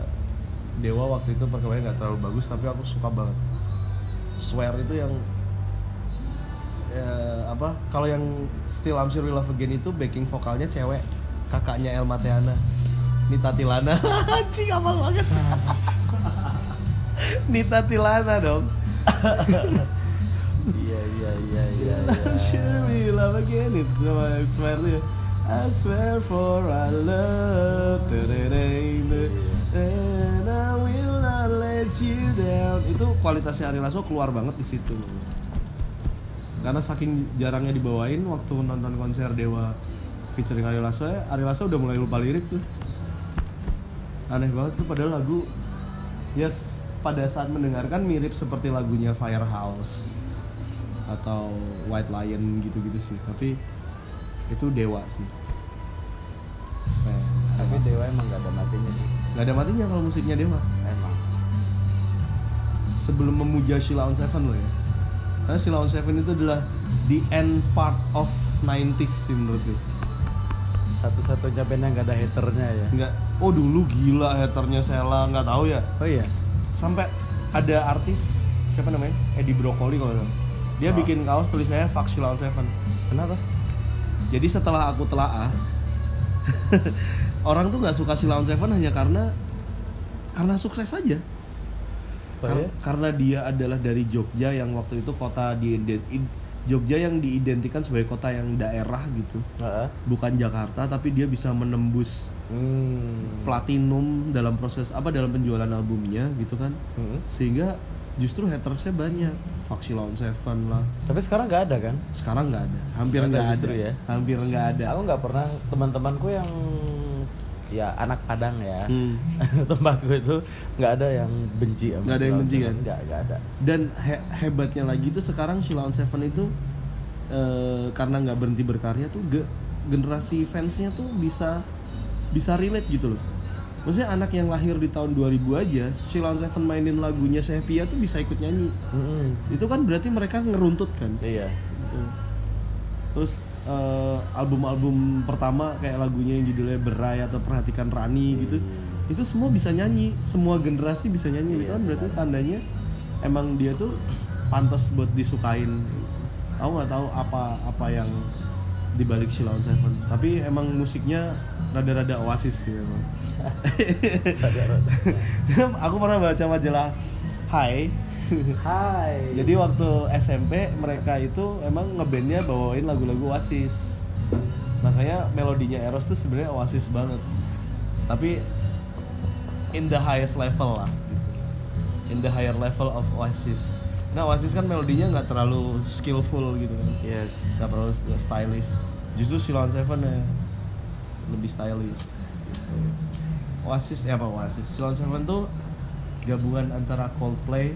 Speaker 1: Dewa waktu itu perkembangannya nggak terlalu bagus tapi aku suka banget. Swear itu yang ya, apa? Kalau yang Still I'm Sure We Love Again itu backing vokalnya cewek, kakaknya Elma Teana. Nita Tilana. Anjing hafal banget. Nita Tilana dong.
Speaker 2: Iya iya iya iya.
Speaker 1: I'm sure we love again. Itu sama swear tuh. I swear for our love. And I will not let you down. Itu kualitasnya Ari Lasso keluar banget di situ. Karena saking jarangnya dibawain Waktu nonton konser Dewa featuring Ari Lasso ya Ari Lasso udah mulai lupa lirik tuh. Aneh banget tuh padahal lagu Yes, pada saat mendengarkan mirip seperti lagunya Firehouse atau White Lion gitu-gitu sih tapi itu dewa sih Eh,
Speaker 2: Tapi Dewa emang nggak ada matinya sih.
Speaker 1: nggak ada matinya kalau musiknya dewa
Speaker 2: Emang.
Speaker 1: sebelum memuja Sheila on Seven loh ya karena Sheila on Seven itu adalah the end part of 90s sih menurut gue
Speaker 2: Satu-satunya band yang nggak ada haternya ya.
Speaker 1: nggak oh dulu gila haternya Sheila nggak tahu ya
Speaker 2: Oh iya.
Speaker 1: sampai ada artis siapa namanya Eddie Brokoli kalau. Dia
Speaker 2: Oh.
Speaker 1: bikin kaos tulisannya Fuck Sheila on Seven
Speaker 2: Kenapa?
Speaker 1: Jadi setelah aku telaah orang tuh nggak suka Sheila on Seven hanya karena karena sukses saja.
Speaker 2: Oh,
Speaker 1: Kar-
Speaker 2: iya?
Speaker 1: Karena dia adalah dari Jogja yang waktu itu kota di Jogja yang diidentikan sebagai kota yang daerah gitu,
Speaker 2: Heeh.
Speaker 1: bukan Jakarta, tapi dia bisa menembus
Speaker 2: Hmm.
Speaker 1: platinum dalam proses apa dalam penjualan albumnya gitu kan,
Speaker 2: Hmm.
Speaker 1: sehingga justru hatersnya banyak, Fuck Sheila on Seven lah.
Speaker 2: Tapi sekarang nggak ada kan?
Speaker 1: Sekarang nggak ada, hampir
Speaker 2: Nggak ada ya?
Speaker 1: hampir nggak ada.
Speaker 2: Aku nggak pernah teman-temanku yang ya anak Padang ya.
Speaker 1: Hmm.
Speaker 2: Tempatku itu nggak ada yang benci
Speaker 1: Nggak ada yang benci, kan?
Speaker 2: Nggak, nggak ada.
Speaker 1: dan he- hebatnya lagi tuh sekarang Sheila on Seven itu eh, karena nggak berhenti berkarya tuh ge- generasi fansnya tuh bisa bisa relate gitu loh maksudnya anak yang lahir di tahun 2000 aja Sheila on Seven mainin lagunya Sepia tuh bisa ikut nyanyi.
Speaker 2: Mm-mm.
Speaker 1: itu kan berarti mereka ngeruntut kan?
Speaker 2: Iya.
Speaker 1: Gitu. terus eh, album-album pertama kayak lagunya yang judulnya Berai atau Perhatikan Rani gitu itu semua bisa nyanyi. Semua generasi bisa nyanyi. Itu kan berarti tandanya emang dia tuh pantas buat disukain. Aku nggak tahu apa apa yang dibalik Sheila on Seven. Tapi emang musiknya rada-rada oasis sih emang aku pernah baca majalah Hai
Speaker 2: Hai.
Speaker 1: jadi waktu SMP mereka itu emang ngebandnya bawain lagu-lagu Oasis. Makanya melodinya Eros tuh sebenarnya Oasis banget. Tapi in the highest level lah. In the higher level of Oasis. Nah Oasis kan melodinya nggak terlalu skillful gitu kan,
Speaker 2: Yes.
Speaker 1: nggak terlalu stylish. Justru Silon Seven ya lebih stylish. Gitu. Oasis ya apa Oasis? Silon Seven tuh gabungan antara Coldplay,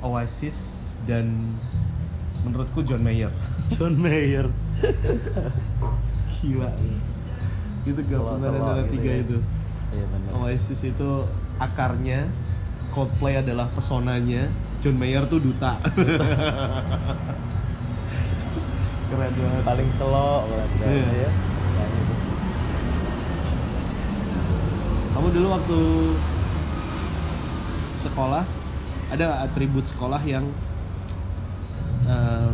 Speaker 1: Oasis dan menurutku John Mayer.
Speaker 2: John Mayer.
Speaker 1: Gila. Itu gabungan antara
Speaker 2: gitu
Speaker 1: tiga
Speaker 2: ya.
Speaker 1: itu.
Speaker 2: Iya benar.
Speaker 1: Oasis itu akarnya, Coldplay adalah pesonanya, John Mayer tuh duta. Keren banget.
Speaker 2: Paling slow berarti
Speaker 1: Iya.
Speaker 2: ya.
Speaker 1: Kamu dulu waktu sekolah ada atribut sekolah yang eh,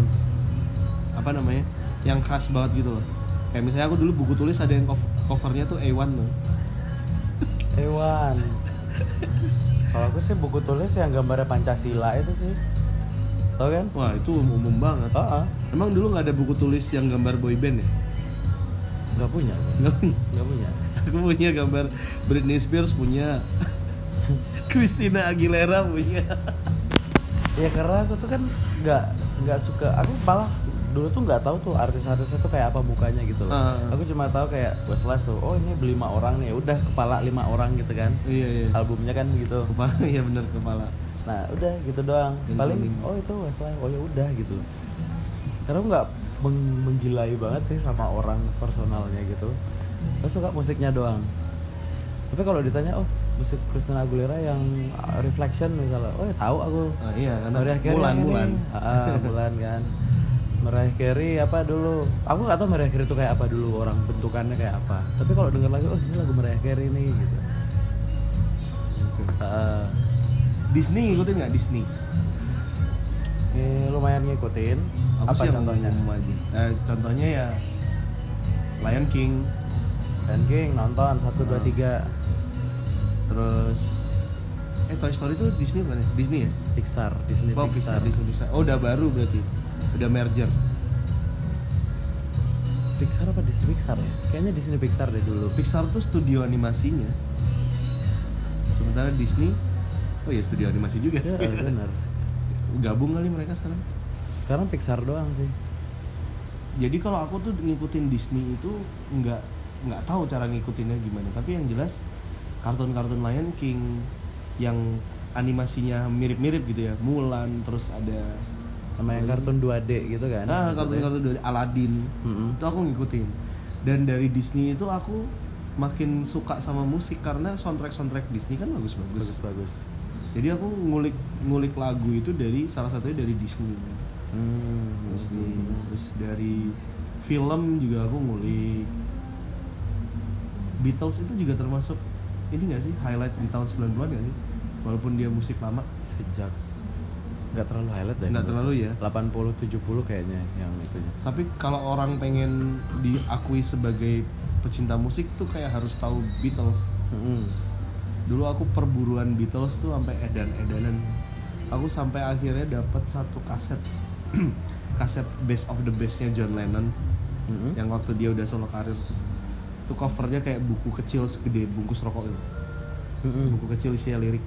Speaker 1: apa namanya yang khas banget gitu loh kayak misalnya aku dulu buku tulis ada yang cov- covernya tuh A1 loh
Speaker 2: Hewan. Kalau aku sih buku tulis yang gambarnya Pancasila itu sih. Tau kan?
Speaker 1: wah itu umum, umum banget
Speaker 2: Oh,
Speaker 1: emang dulu nggak ada buku tulis yang gambar boy band ya
Speaker 2: nggak punya.
Speaker 1: nggak punya
Speaker 2: Nggak punya.
Speaker 1: Aku punya gambar Britney Spears punya Christina Aguilera punya
Speaker 2: Ya karena aku tuh kan nggak nggak suka. Aku malah dulu tuh nggak tahu tuh artis-artisnya tuh kayak apa mukanya gitu loh.
Speaker 1: Ah.
Speaker 2: Aku cuma tahu kayak Westlife tuh. Oh ini lima orang nih. Udah kepala lima orang gitu kan.
Speaker 1: iya iya
Speaker 2: Albumnya kan gitu.
Speaker 1: kepala iya bener kepala
Speaker 2: Nah udah gitu doang. Paling
Speaker 1: paling-
Speaker 2: oh itu Westlife. Oh ya udah gitu. Karena aku nggak meng- menggilai banget sih sama orang personalnya gitu. Aku suka musiknya doang. Tapi kalau ditanya oh musik Christina Aguilera yang uh, Reflection misalnya, oh ya tahu aku.
Speaker 1: ah, iya karena
Speaker 2: Mariah Carey
Speaker 1: bulan bulan
Speaker 2: Ah, bulan kan. Mariah Carey apa dulu? Aku nggak tahu Mariah Carey itu kayak apa dulu orang bentukannya kayak apa. Tapi kalau denger lagu, oh ini lagu Mariah Carey nih gitu. Ah,
Speaker 1: Disney ngikutin nggak Disney
Speaker 2: ini lumayan ngikutin.
Speaker 1: Aku
Speaker 2: apa
Speaker 1: sih
Speaker 2: contohnya?
Speaker 1: aja. Eh, contohnya ya Lion King
Speaker 2: Dan King nonton satu dua
Speaker 1: Ah.
Speaker 2: tiga
Speaker 1: terus eh Toy Story itu Disney bukan ya? Disney ya
Speaker 2: Pixar Disney
Speaker 1: oh
Speaker 2: Pixar.
Speaker 1: Pixar Disney Pixar oh udah baru berarti udah merger
Speaker 2: Pixar apa Disney Pixar ya? Kayaknya Disney Pixar deh dulu.
Speaker 1: Pixar tuh studio animasinya sementara Disney oh ya studio animasi juga
Speaker 2: Ya, benar.
Speaker 1: gabung kali mereka sekarang
Speaker 2: Sekarang Pixar doang sih.
Speaker 1: jadi kalau aku tuh ngikutin Disney itu nggak nggak tahu cara ngikutinnya gimana. Tapi yang jelas kartun-kartun Lion King yang animasinya mirip-mirip gitu ya. Mulan terus ada
Speaker 2: Sama yang kartun 2D gitu kan.
Speaker 1: ah kartun-kartun dari Aladdin.
Speaker 2: Mm-mm.
Speaker 1: itu aku ngikutin. Dan dari Disney itu aku makin suka sama musik karena soundtrack soundtrack Disney kan bagus-bagus.
Speaker 2: Bagus-bagus.
Speaker 1: jadi aku ngulik ngulik lagu itu dari salah satunya dari Disney.
Speaker 2: Hmm.
Speaker 1: Disney. terus dari film juga aku ngulik Beatles itu juga termasuk ini gak sih highlight di tahun 90-an gak sih walaupun dia musik lama
Speaker 2: Sejak nggak terlalu highlight deh.
Speaker 1: Nggak terlalu ya?
Speaker 2: 80 70 kayaknya yang itunya.
Speaker 1: tapi kalau orang pengen diakui sebagai pecinta musik tuh kayak harus tahu Beatles
Speaker 2: Mm-mm.
Speaker 1: dulu aku perburuan Beatles tuh sampai edan-edanan aku sampai akhirnya dapat satu kaset kaset Best of the Bestnya John Lennon
Speaker 2: Mm-mm.
Speaker 1: yang waktu dia udah solo karir itu covernya kayak buku kecil segede bungkus rokok itu buku kecil isinya lirik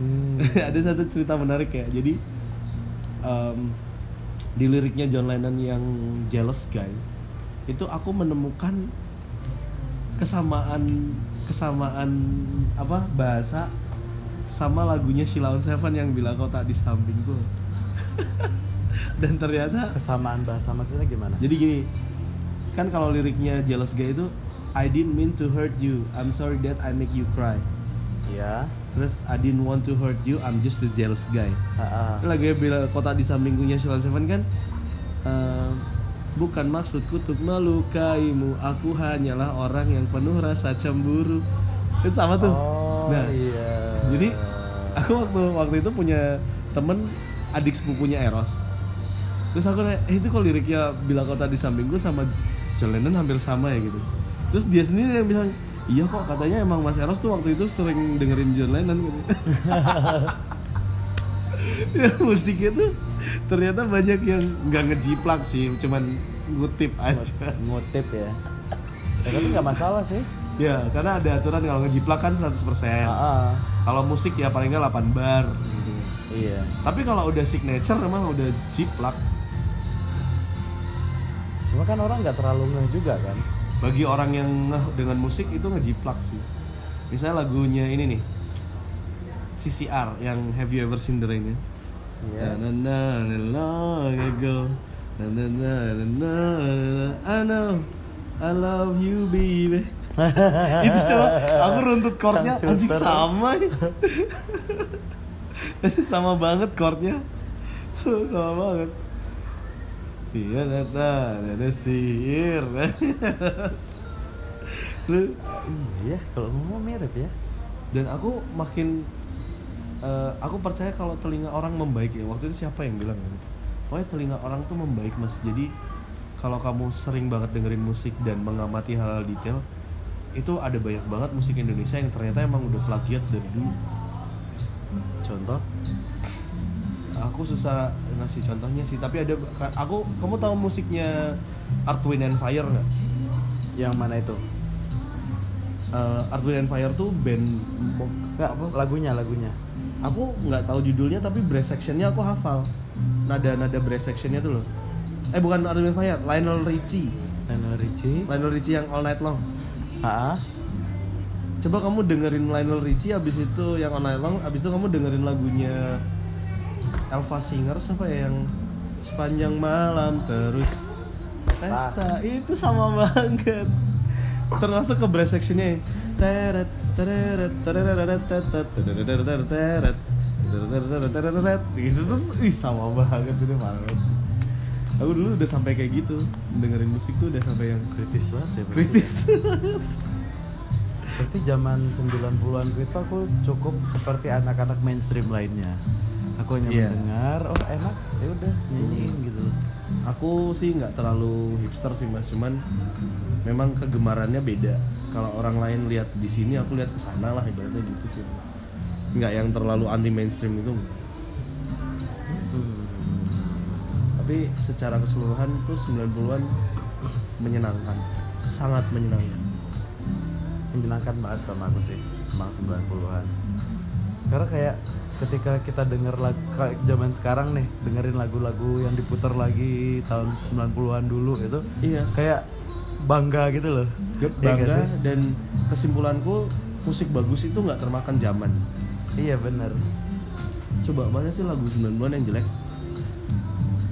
Speaker 2: Hmm.
Speaker 1: ada satu cerita menarik ya jadi em, di liriknya John Lennon yang Jealous Guy itu aku menemukan kesamaan kesamaan apa bahasa sama lagunya Sheila on Seven yang bila kau tak di sampingku dan ternyata
Speaker 2: Kesamaan bahasa maksudnya gimana?
Speaker 1: jadi gini kan kalau liriknya Jealous Guy itu I didn't mean to hurt you. I'm sorry that I make you cry.
Speaker 2: Iya.
Speaker 1: terus I didn't want to hurt you I'm just the jealous guy. Ini lagunya bila kota di sampingkunya Sheila Seven kan ehm, bukan maksudku untuk melukaimu. Aku hanyalah orang yang penuh rasa cemburu. Itu sama tuh.
Speaker 2: Oh,
Speaker 1: nah
Speaker 2: iya.
Speaker 1: jadi aku waktu waktu itu punya temen adik sepupunya Eros. Terus aku nanya eh itu kok liriknya bila kota di sampingku sama John Lennon hampir sama ya gitu terus dia sendiri yang bilang iya kok katanya emang Mas Eros tuh waktu itu sering dengerin John Lennon gitu ya, musiknya tuh ternyata banyak yang nggak ngejiplak sih cuman ngutip aja
Speaker 2: ngutip ya. ya tapi nggak masalah sih
Speaker 1: ya karena ada aturan kalau ngejiplak kan 100%
Speaker 2: Ah, ah.
Speaker 1: kalau musik ya paling nggak 8 bar gitu.
Speaker 2: iya
Speaker 1: Tapi kalau udah signature emang udah jiplak.
Speaker 2: Cuma kan orang nggak terlalu ngeh juga kan
Speaker 1: Bagi orang yang ngeh dengan musik itu ngejiplak sih. Misalnya lagunya ini nih. CCR yang Have You Ever Seen the Rain ya? Na na na na long ago. Na na na na na na I know I love you baby. itu coba aku runtut chordnya anjing sama ya. sama banget chordnya sama banget iya nata ada sihir. Terus,
Speaker 2: iya kalau ngomong mirip ya.
Speaker 1: Dan aku makin eh, aku percaya kalau telinga orang membaik ya. Waktu itu siapa yang bilang kan? Pokoknya telinga orang tuh membaik mas. Jadi kalau kamu sering banget dengerin musik dan mengamati hal-hal detail itu ada banyak banget musik Indonesia yang ternyata emang udah plagiat dari dulu.
Speaker 2: Contoh
Speaker 1: aku susah ngasih contohnya sih tapi ada aku kamu tahu musiknya Earth Wind and Fire nggak?
Speaker 2: Yang mana itu?
Speaker 1: Eh, Earth Wind and Fire tuh band
Speaker 2: Enggak, lagunya lagunya.
Speaker 1: Aku nggak tahu judulnya tapi brass sectionnya aku hafal. Nada nada brass sectionnya tuh loh. Eh bukan Earth Wind and Fire Lionel Richie.
Speaker 2: Lionel Richie.
Speaker 1: Lionel Richie yang All Night Long.
Speaker 2: Ah
Speaker 1: coba kamu dengerin Lionel Richie abis itu yang All Night Long abis itu kamu dengerin lagunya Elva Singer siapa ya yang sepanjang malam terus pesta? Itu sama banget. Termasuk ke brass sectionnya yang teret teret teret teret teret teret teret gitu tuh. Ih sama banget itu parah banget. Aku dulu udah sampai kayak gitu dengerin musik tuh udah sampai yang
Speaker 2: kritis banget ya
Speaker 1: kritis.
Speaker 2: Berarti zaman 90-an gitu aku cukup seperti anak-anak mainstream lainnya. Aku hanya
Speaker 1: Iya.
Speaker 2: mendengar, oh enak, ya udah nyanyiin gitu.
Speaker 1: aku sih nggak terlalu hipster sih mas cuman memang kegemarannya beda kalau orang lain lihat di sini aku lihat ke sana lah ibaratnya gitu sih nggak yang terlalu anti mainstream itu
Speaker 2: Hmm.
Speaker 1: tapi secara keseluruhan tuh 90-an menyenangkan sangat menyenangkan
Speaker 2: Menyenangkan banget sama aku sih, emang 90-an. Karena kayak ketika kita denger lagu kayak zaman sekarang nih, dengerin lagu-lagu yang diputar lagi tahun 90-an dulu itu
Speaker 1: iya
Speaker 2: kayak bangga gitu loh. Iya nggak
Speaker 1: bangga
Speaker 2: sih?
Speaker 1: dan kesimpulanku musik bagus itu nggak termakan zaman
Speaker 2: Iya bener
Speaker 1: coba mana sih lagu 90-an yang jelek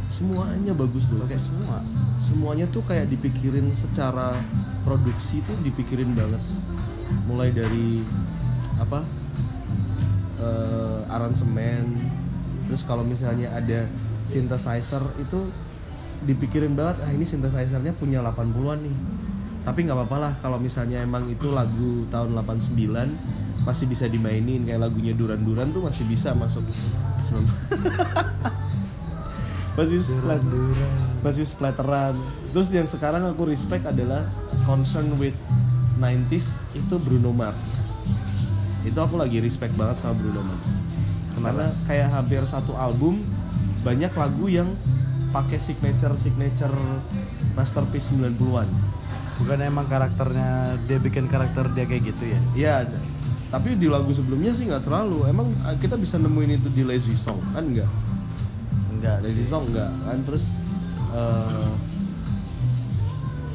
Speaker 1: semuanya bagus loh
Speaker 2: Pakai semua.
Speaker 1: semuanya tuh kayak dipikirin secara produksi tuh dipikirin banget mulai dari apa eh, aransemen. Terus kalau misalnya ada synthesizer itu dipikirin banget ah ini synthesizernya punya 80-an nih. Tapi nggak apa-apa lah kalau misalnya emang itu lagu tahun 89 masih bisa dimainin kayak lagunya Duran Duran tuh masih bisa masuk. 90 masih splat masih splatteran. Terus yang sekarang aku respect adalah concern with 90s itu Bruno Mars itu aku lagi respect banget sama Bruno Mars karena kayak hampir satu album banyak lagu yang pakai signature signature masterpiece 90-an
Speaker 2: Bukan emang karakternya dia bikin karakter dia kayak gitu ya?
Speaker 1: Iya ada. Tapi di lagu sebelumnya sih nggak terlalu. Emang eh, kita bisa nemuin itu di Lazy Song kan enggak?
Speaker 2: Enggak
Speaker 1: Lazy
Speaker 2: sih.
Speaker 1: Song enggak kan terus eh,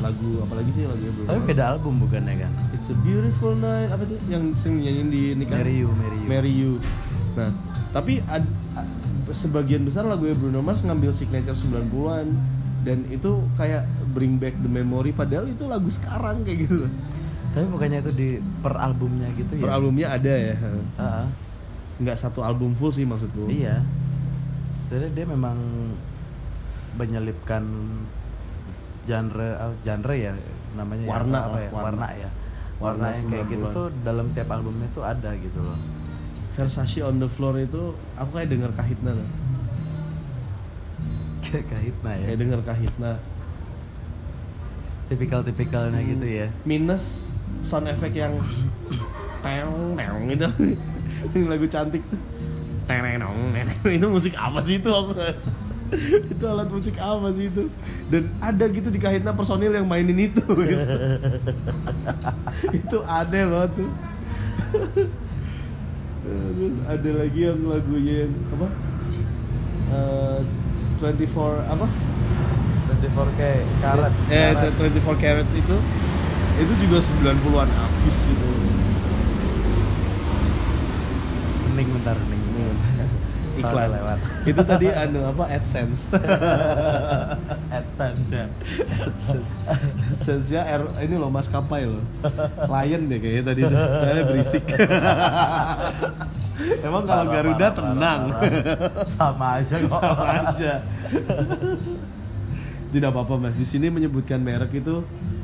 Speaker 1: lagu apa lagi sih lagu Bruno
Speaker 2: Tapi beda album bukannya kan?
Speaker 1: It's a beautiful night apa tuh yang sering nyanyiin di nikah?
Speaker 2: Marry You, Marry You.
Speaker 1: Marry You. Nah, tapi ad, a- sebagian besar lagu Bruno Mars ngambil signature 90-an dan itu kayak bring back the memory padahal itu lagu sekarang kayak gitu.
Speaker 2: Tapi bukannya itu di per albumnya gitu ya?
Speaker 1: Per albumnya ada ya.
Speaker 2: Ah, ah.
Speaker 1: Nggak satu album full sih maksudku.
Speaker 2: Iya. Soalnya dia memang menyelipkan genre ah, genre ya namanya ya,
Speaker 1: Warna
Speaker 2: apa ya?
Speaker 1: warna.
Speaker 2: Warna ya.
Speaker 1: Warna
Speaker 2: Warna yang kayak gitu
Speaker 1: 90-an.
Speaker 2: tuh dalam tiap albumnya tuh ada gitu loh.
Speaker 1: Versace on the floor itu aku kayak denger kahitna loh.
Speaker 2: Kayak kahitna ya.
Speaker 1: Kayak denger kahitna.
Speaker 2: Tipikal-tipikalnya gitu ya.
Speaker 1: Minus sound effect yang teong teong gitu. Lagu cantik tuh. Teng teng teng, teng. itu musik apa sih itu aku itu alat musik apa sih itu dan ada gitu di kahitna personil yang mainin itu gitu. itu aneh banget tuh Terus ada lagi yang lagunya yang apa Eh, 24 apa
Speaker 2: 24K karat.
Speaker 1: eh
Speaker 2: karat.
Speaker 1: 24 carats itu itu juga 90-an habis gitu
Speaker 2: Hening bentar, hening.
Speaker 1: Iklan
Speaker 2: lewat.
Speaker 1: itu tadi anu apa AdSense
Speaker 2: AdSense ya.
Speaker 1: AdSense ya R, ini loh maskapai loh Lion deh kayaknya tadi tuh. Kayaknya berisik emang kalau Garuda
Speaker 2: parah,
Speaker 1: tenang
Speaker 2: parah. Sama aja kok.
Speaker 1: sama aja tidak apa-apa mas di sini menyebutkan merek itu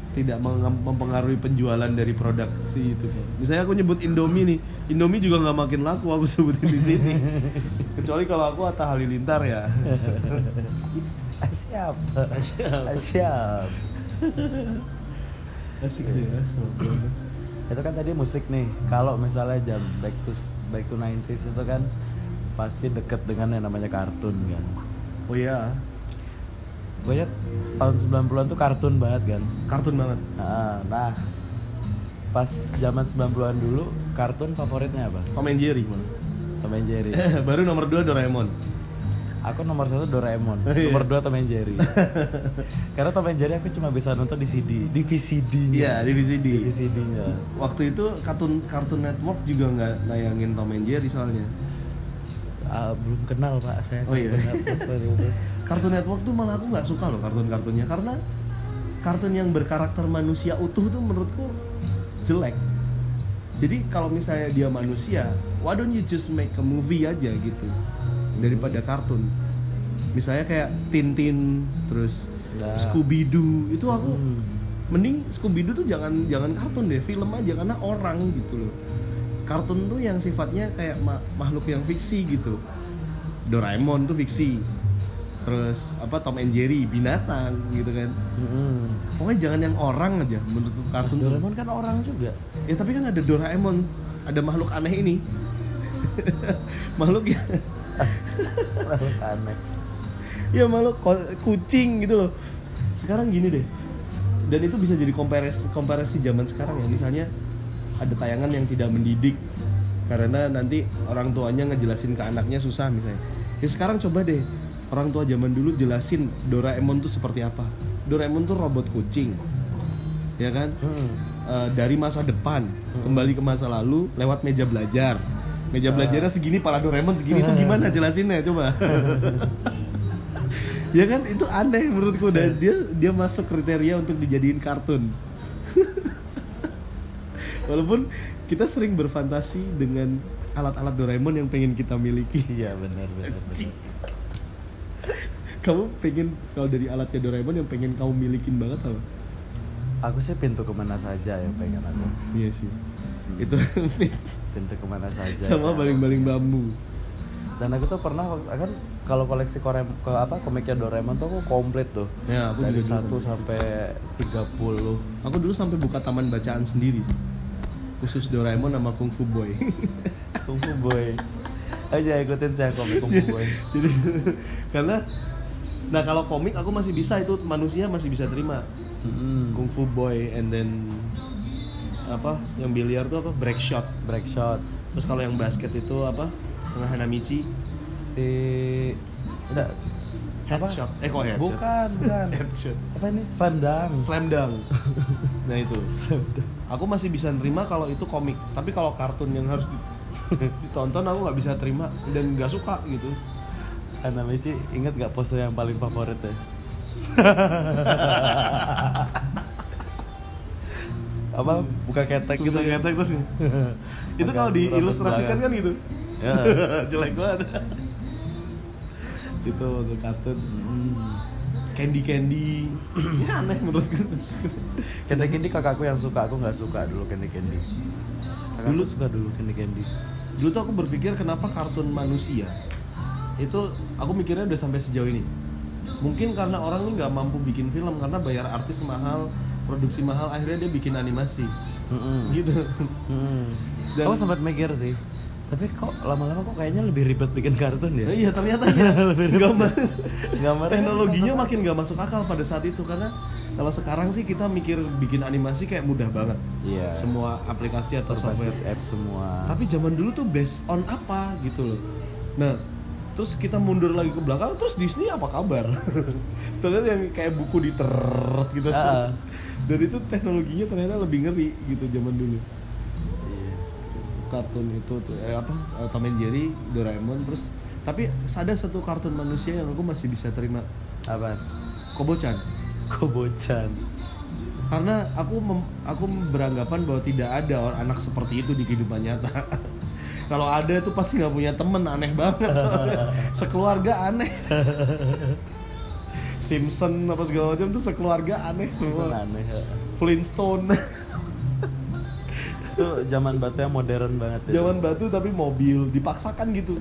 Speaker 1: tidak mempengaruhi penjualan dari produksi itu misalnya aku nyebut Indomie nih Indomie juga nggak makin laku aku sebutin di sini. Kecuali kalau aku Atta Halilintar ya.
Speaker 2: Siap. Siap.
Speaker 1: Asik sih ya
Speaker 2: itu kan tadi musik nih. Kalau misalnya jam back to back to 90s itu kan pasti deket dengan yang namanya kartun kan?
Speaker 1: Oh iya
Speaker 2: gue tahun 90-an tuh kartun banget kan?
Speaker 1: Kartun banget.
Speaker 2: Nah, nah pas zaman 90-an dulu kartun favoritnya apa?
Speaker 1: Tom and Jerry mana
Speaker 2: Tom and Jerry.
Speaker 1: Baru nomor 2 Doraemon.
Speaker 2: Aku nomor satu Doraemon
Speaker 1: Iya.
Speaker 2: nomor dua Tom and Jerry. Karena Tom and Jerry aku cuma bisa nonton di CD di VCD
Speaker 1: iya di
Speaker 2: di
Speaker 1: VCD
Speaker 2: VCD nya
Speaker 1: waktu itu kartun kartun network juga nggak nayangin Tom and Jerry soalnya
Speaker 2: Ah, belum kenal pak saya
Speaker 1: Oh, iya.
Speaker 2: Waktu itu.
Speaker 1: Cartoon Network tuh malah aku nggak suka loh kartun-kartunnya karena kartun yang berkarakter manusia utuh tuh menurutku jelek. Jadi kalau misalnya dia manusia, why don't you just make a movie aja gitu daripada kartun. Misalnya kayak Tintin, terus
Speaker 2: Nah.
Speaker 1: Scooby Doo itu aku
Speaker 2: Hmm.
Speaker 1: mending Scooby Doo tuh jangan jangan kartun deh, film aja karena orang gitu loh. Kartun tuh yang sifatnya kayak ma- makhluk yang fiksi gitu. Doraemon tuh fiksi. Terus apa Tom and Jerry binatang gitu kan.
Speaker 2: Mm-mm.
Speaker 1: Pokoknya jangan yang orang aja menurutku kartun.
Speaker 2: Doraemon kan orang juga
Speaker 1: Ya tapi kan ada Doraemon, ada makhluk aneh ini. makhluk ya
Speaker 2: aneh
Speaker 1: ya makhluk kucing gitu loh. Sekarang gini deh. Dan itu bisa jadi komparasi komparasi zaman sekarang ya. Misalnya ada tayangan yang tidak mendidik karena nanti orang tuanya ngejelasin ke anaknya susah misalnya. Ya sekarang coba deh orang tua zaman dulu jelasin Doraemon tuh seperti apa. Doraemon tuh robot kucing. Ya kan?
Speaker 2: Hmm.
Speaker 1: Eh, dari masa depan kembali ke masa lalu lewat meja belajar. Meja belajarnya segini, pala Doraemon segini itu gimana jelasinnya coba? ya kan itu aneh menurutku dan dia dia masuk kriteria untuk dijadiin kartun. Walaupun kita sering berfantasi dengan alat-alat Doraemon yang pengen kita miliki.
Speaker 2: iya benar benar benar
Speaker 1: Kamu pengen kalau dari alatnya Doraemon yang pengen kamu milikin banget apa?
Speaker 2: aku sih pintu ke mana saja yang pengen aku
Speaker 1: Iya sih. Itu
Speaker 2: pintu ke mana saja
Speaker 1: sama
Speaker 2: ya.
Speaker 1: baling-baling bambu.
Speaker 2: dan aku tuh pernah kan kalau koleksi korem ke apa komiknya Doraemon tuh aku komplit tuh
Speaker 1: Ya, aku
Speaker 2: dari
Speaker 1: juga
Speaker 2: 1
Speaker 1: dulu.
Speaker 2: sampai 30
Speaker 1: Aku dulu sampai buka taman bacaan sendiri. Khusus Doraemon sama Kung Fu Boy.
Speaker 2: Kung Fu Boy aja ikutin saya komik Kung Fu Boy
Speaker 1: Jadi karena nah kalau komik aku masih bisa itu manusia masih bisa terima.
Speaker 2: Mm-mm.
Speaker 1: Kung Fu Boy and then apa yang biliar tuh apa break shot.
Speaker 2: break shot
Speaker 1: Terus kalau yang basket itu apa? Tengah Hanamichi
Speaker 2: si enggak
Speaker 1: headshot. Eh kok headshot?
Speaker 2: bukan bukan
Speaker 1: headshot.
Speaker 2: apa ini slam dunk
Speaker 1: Slam dunk. nah itu. Aku masih bisa nerima kalau itu komik, tapi kalau kartun yang harus di- ditonton aku nggak bisa terima dan nggak suka gitu.
Speaker 2: Ana Michi inget gak pose yang paling favorit ya? apa buka ketek gitu ya
Speaker 1: ketek terus itu
Speaker 2: Pegang
Speaker 1: kalau diilustrasikan kan gitu.
Speaker 2: ya
Speaker 1: Jelek banget. Itu untuk kartun
Speaker 2: Hmm.
Speaker 1: Candy Candy. ya aneh menurutku.
Speaker 2: Candy Candy kakakku yang suka aku nggak suka dulu Candy Candy kakakku
Speaker 1: Dulu-
Speaker 2: suka dulu Candy Candy
Speaker 1: Dulu tuh aku berpikir kenapa kartun manusia itu aku mikirnya udah sampai sejauh ini. Mungkin karena orang ini nggak mampu bikin film karena bayar artis mahal, produksi mahal, akhirnya dia bikin animasi.
Speaker 2: Mm-mm.
Speaker 1: Gitu.
Speaker 2: Mm.
Speaker 1: Dan-
Speaker 2: aku sempat mikir sih tapi kok lama-lama kok kayaknya lebih ribet bikin kartun ya
Speaker 1: iya ternyata ya. gambar
Speaker 2: Gambarnya
Speaker 1: teknologinya makin gak masuk akal pada saat itu karena kalau sekarang sih kita mikir bikin animasi kayak mudah banget.
Speaker 2: Iya.
Speaker 1: Semua aplikasi atau software.
Speaker 2: berbasis app semua
Speaker 1: Tapi zaman dulu tuh based on apa gitu loh. Nah, terus kita mundur lagi ke belakang terus Disney apa kabar? ternyata yang kayak buku diteret gitu.
Speaker 2: Ah.
Speaker 1: Dan itu teknologinya ternyata lebih ngeri gitu zaman dulu. Kartun itu tuh eh, apa eh, Tom and Jerry, Doraemon terus tapi ada satu kartun manusia yang aku masih bisa terima.
Speaker 2: Apa?
Speaker 1: Kobo-chan.
Speaker 2: Kobocan
Speaker 1: karena aku mem- aku beranggapan bahwa tidak ada orang anak seperti itu di kehidupan nyata. Kalau ada tuh pasti nggak punya temen aneh banget. Soalnya. sekeluarga aneh. Simpson apa segala macam tuh sekeluarga aneh semua.
Speaker 2: Aneh ya.
Speaker 1: Flintstone
Speaker 2: itu zaman batu yang modern banget itu.
Speaker 1: Zaman batu tapi mobil dipaksakan gitu.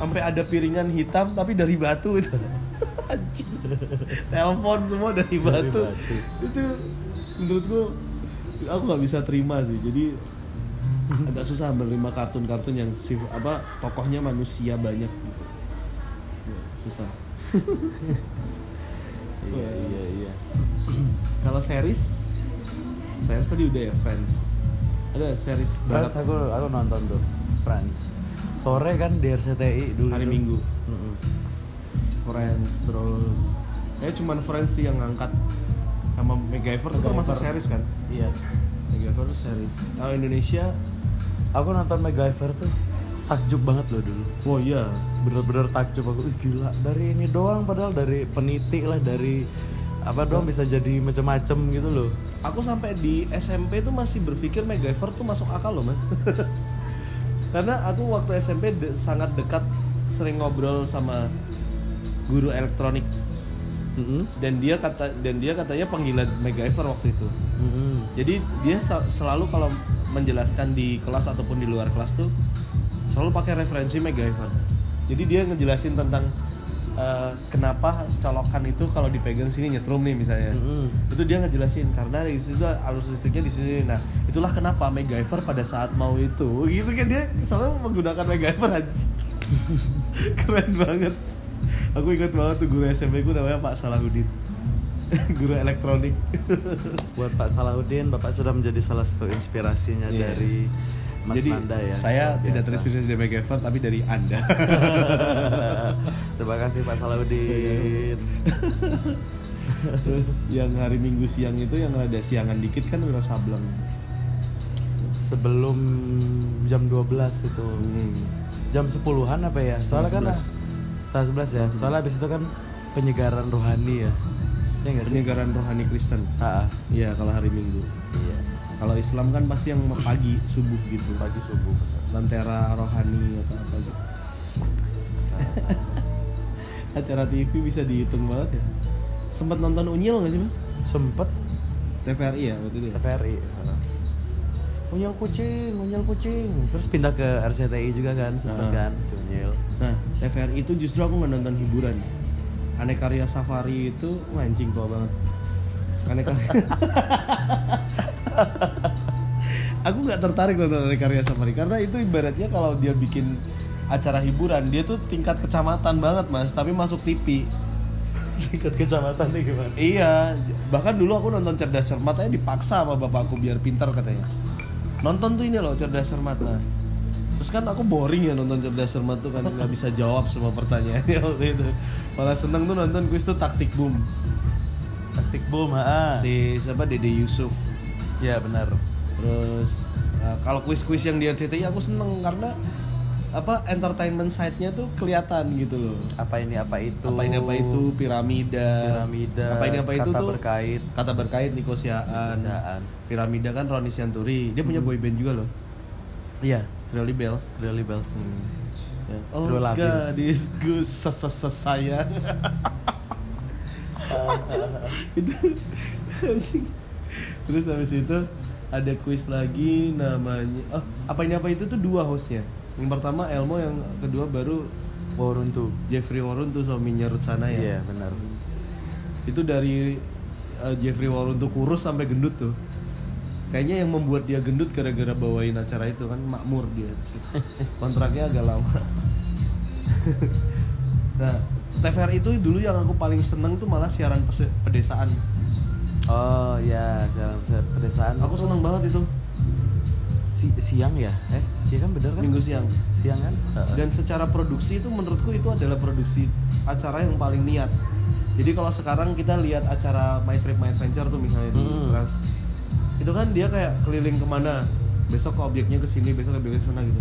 Speaker 1: Sampai ada piringan hitam tapi dari batu itu. Telepon semua dari batu.
Speaker 2: batu.
Speaker 1: Itu menurutku aku nggak bisa terima sih. Jadi agak susah menerima kartun-kartun yang sif, apa tokohnya manusia banyak. gitu. Susah.
Speaker 2: iya iya iya
Speaker 1: Kalau series, series tadi udah ya Friends. Ada series
Speaker 2: Friends
Speaker 1: barat
Speaker 2: aku aku nonton tuh. Friends. Sore kan di RCTI dulu
Speaker 1: hari
Speaker 2: tuh.
Speaker 1: Minggu.
Speaker 2: Mm-mm.
Speaker 1: Friends terus kayak cuman Friends sih yang ngangkat. Sama MacGyver itu
Speaker 2: MacGyver.
Speaker 1: termasuk series kan?
Speaker 2: Iya.
Speaker 1: MacGyver tuh series. Kalau Indonesia?
Speaker 2: Aku nonton MacGyver tuh takjub banget loh dulu.
Speaker 1: Oh iya.
Speaker 2: Bener-bener takjub. Aku Ih, gila. Dari ini doang padahal dari peniti lah dari apa doang bisa jadi macam-macam gitu loh
Speaker 1: aku sampai di SMP tuh masih berpikir MacGyver tuh masuk akal loh mas karena aku waktu SMP de- sangat dekat sering ngobrol sama guru elektronik dan dia kata dan dia katanya panggilan MacGyver waktu itu
Speaker 2: Mm-mm.
Speaker 1: Jadi dia selalu kalau menjelaskan di kelas ataupun di luar kelas tuh selalu pakai referensi MacGyver. Jadi dia ngejelasin tentang eh, kenapa colokan itu kalau dipegang sini nyetrum nih misalnya.
Speaker 2: Mm-mm.
Speaker 1: Itu dia ngejelasin karena di situ arus listriknya di sini. Nah, itulah kenapa MacGyver pada saat mau itu gitu kan dia selalu menggunakan MacGyver aja. Keren banget. Aku ingat banget tuh guru SMP ku namanya Pak Salahuddin. guru elektronik.
Speaker 2: buat Pak Salahuddin Bapak sudah menjadi salah satu inspirasinya
Speaker 1: Iya.
Speaker 2: dari Mas
Speaker 1: Jadi
Speaker 2: Nanda ya
Speaker 1: saya tidak terinspirasi dari MacGyver tapi dari Anda.
Speaker 2: terima kasih Pak Salahuddin
Speaker 1: Terus yang hari Minggu siang itu yang rada siangan dikit kan Wira Sableng.
Speaker 2: sebelum jam 12 itu
Speaker 1: Hmm.
Speaker 2: jam 10-an apa ya soalnya kan
Speaker 1: 11.
Speaker 2: setelah 11 ya soalnya habis itu kan penyegaran rohani ya sih?
Speaker 1: Penyegaran rohani Kristen. Iya, kalau hari Minggu.
Speaker 2: iya
Speaker 1: Kalau Islam kan pasti yang pagi subuh gitu.
Speaker 2: pagi subuh
Speaker 1: Lentera rohani atau apa gitu. Acara TV bisa dihitung banget ya. Sempat nonton Unyil nggak sih mas?
Speaker 2: sempet
Speaker 1: TVRI ya waktu itu. Ya?
Speaker 2: TVRI Unyil kucing, unyil kucing Terus pindah ke RCTI juga kan Sempet kan, si Unyil
Speaker 1: Nah, TVRI itu justru aku nggak nonton hiburan. Anekarya Safari itu wah, anjing tua banget. Anekarya. aku nggak tertarik nonton Anekarya Safari karena itu ibaratnya kalau dia bikin acara hiburan dia tuh tingkat kecamatan banget mas, tapi masuk TV.
Speaker 2: Tingkat kecamatan nih gimana?
Speaker 1: Iya, bahkan dulu aku nonton Cerdas Cermat aja dipaksa sama bapakku biar pintar katanya. Nonton tuh ini loh Cerdas Cermat nah. Terus kan aku boring ya nonton Cerdas Cermat tuh kan nggak bisa jawab semua pertanyaannya waktu itu. Malah seneng tuh nonton kuis tuh Taktik Boom.
Speaker 2: Taktik boom, ah.
Speaker 1: Si siapa Dede Yusuf.
Speaker 2: Ya benar.
Speaker 1: Terus uh, kalau kuis-kuis yang di RCTI aku seneng karena apa entertainment side-nya tuh kelihatan gitu loh.
Speaker 2: Apa ini apa itu?
Speaker 1: Apa ini apa itu piramida.
Speaker 2: Piramida.
Speaker 1: Apa ini apa itu
Speaker 2: kata
Speaker 1: tuh
Speaker 2: berkait.
Speaker 1: Kata berkait Niko Siaan.
Speaker 2: Siaan.
Speaker 1: Piramida kan Roni Sianturi. Dia punya
Speaker 2: Hmm.
Speaker 1: boyband juga loh.
Speaker 2: Iya,
Speaker 1: Trilly Bells.
Speaker 2: Really Bells.
Speaker 1: Ya. Oh,
Speaker 2: Thrilla Bills.
Speaker 1: gadisku ses saya. itu terus habis itu ada kuis lagi namanya oh apa apa itu tuh dua hostnya. Yang pertama Elmo yang kedua baru
Speaker 2: Waruntu.
Speaker 1: Jeffrey Warren tuh suaminya Ruth Sanaya
Speaker 2: Iya, benar.
Speaker 1: itu dari uh, Jeffrey Warren tuh kurus sampai gendut tuh. Kayaknya yang membuat dia gendut gara-gara bawain acara itu kan makmur dia. Kontraknya agak lama. Nah TVRI itu dulu yang aku paling seneng tuh malah siaran pedesaan
Speaker 2: Oh iya, jalan pedesaan.
Speaker 1: aku seneng banget itu
Speaker 2: Si- siang ya? Eh, iya kan bener kan?
Speaker 1: minggu siang
Speaker 2: Siang kan?
Speaker 1: dan secara produksi itu menurutku itu adalah produksi acara yang paling niat jadi kalau sekarang kita lihat acara My Trip My Adventure tuh misalnya di
Speaker 2: Hmm.
Speaker 1: Trans itu kan dia kayak keliling ke mana besok ke objeknya ke sini besok ke objeknya ke sana gitu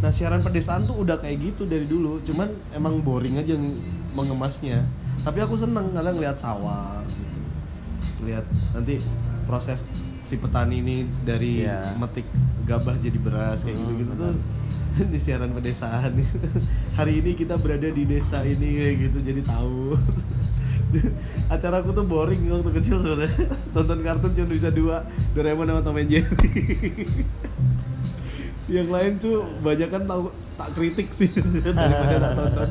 Speaker 1: nah siaran pedesaan tuh udah kayak gitu dari dulu cuman emang boring aja ng- mengemasnya tapi aku seneng karena ngeliat sawah gitu lihat. Nanti proses si petani ini dari
Speaker 2: Iya.
Speaker 1: metik gabah jadi beras kayak gitu gitu tuh di siaran pedesaan. Hari ini kita berada di desa ini kayak gitu jadi tahu. Acara aku tuh boring waktu kecil sebenarnya nonton kartun cuma bisa dua Doraemon sama Tom and Jerry. Yang lain tuh banyak kan tahu tak kritik sih. Daripada tak tonton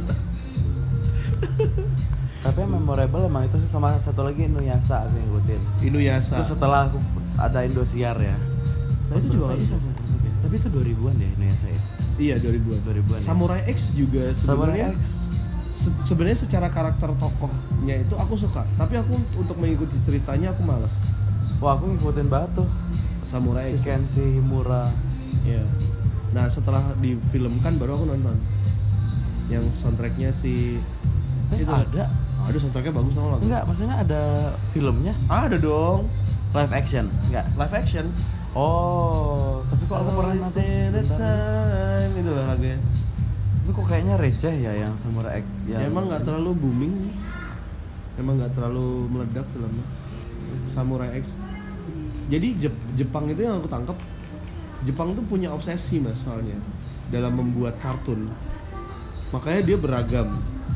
Speaker 2: tapi yang memorable emang itu sih sama satu lagi Inuyasha aku ngikutin.
Speaker 1: Inuyasha.
Speaker 2: Itu setelah aku ada Indosiar ya.
Speaker 1: Nah, itu juga bisa.
Speaker 2: tapi itu 2000-an ya Inuyasha ya?
Speaker 1: Iya 2000-an
Speaker 2: 2000-an ya.
Speaker 1: Samurai X juga
Speaker 2: Samurai
Speaker 1: sebenarnya
Speaker 2: X.
Speaker 1: se- sebenarnya secara karakter tokohnya itu aku suka. Tapi aku untuk mengikuti ceritanya aku malas
Speaker 2: wah aku ngikutin banget tuh.
Speaker 1: Samurai
Speaker 2: si
Speaker 1: X.
Speaker 2: Kenshi Himura.
Speaker 1: Iya. Nah setelah difilmkan baru aku nonton. Yang soundtracknya si
Speaker 2: Eh, ada
Speaker 1: ada soundtracknya bagus sama lagu.
Speaker 2: enggak maksudnya ada filmnya
Speaker 1: Ada dong.
Speaker 2: live action enggak
Speaker 1: Live action.
Speaker 2: oh tapi kok aku pernah nonton
Speaker 1: time itu lah lagunya.
Speaker 2: tapi kok kayaknya receh ya yang Samurai X
Speaker 1: Ya, emang nggak terlalu booming. Emang nggak terlalu meledak filmnya. Samurai X. Jadi Jep- Jepang itu yang aku tangkap Jepang tuh punya obsesi mas soalnya dalam membuat kartun. Makanya dia beragam.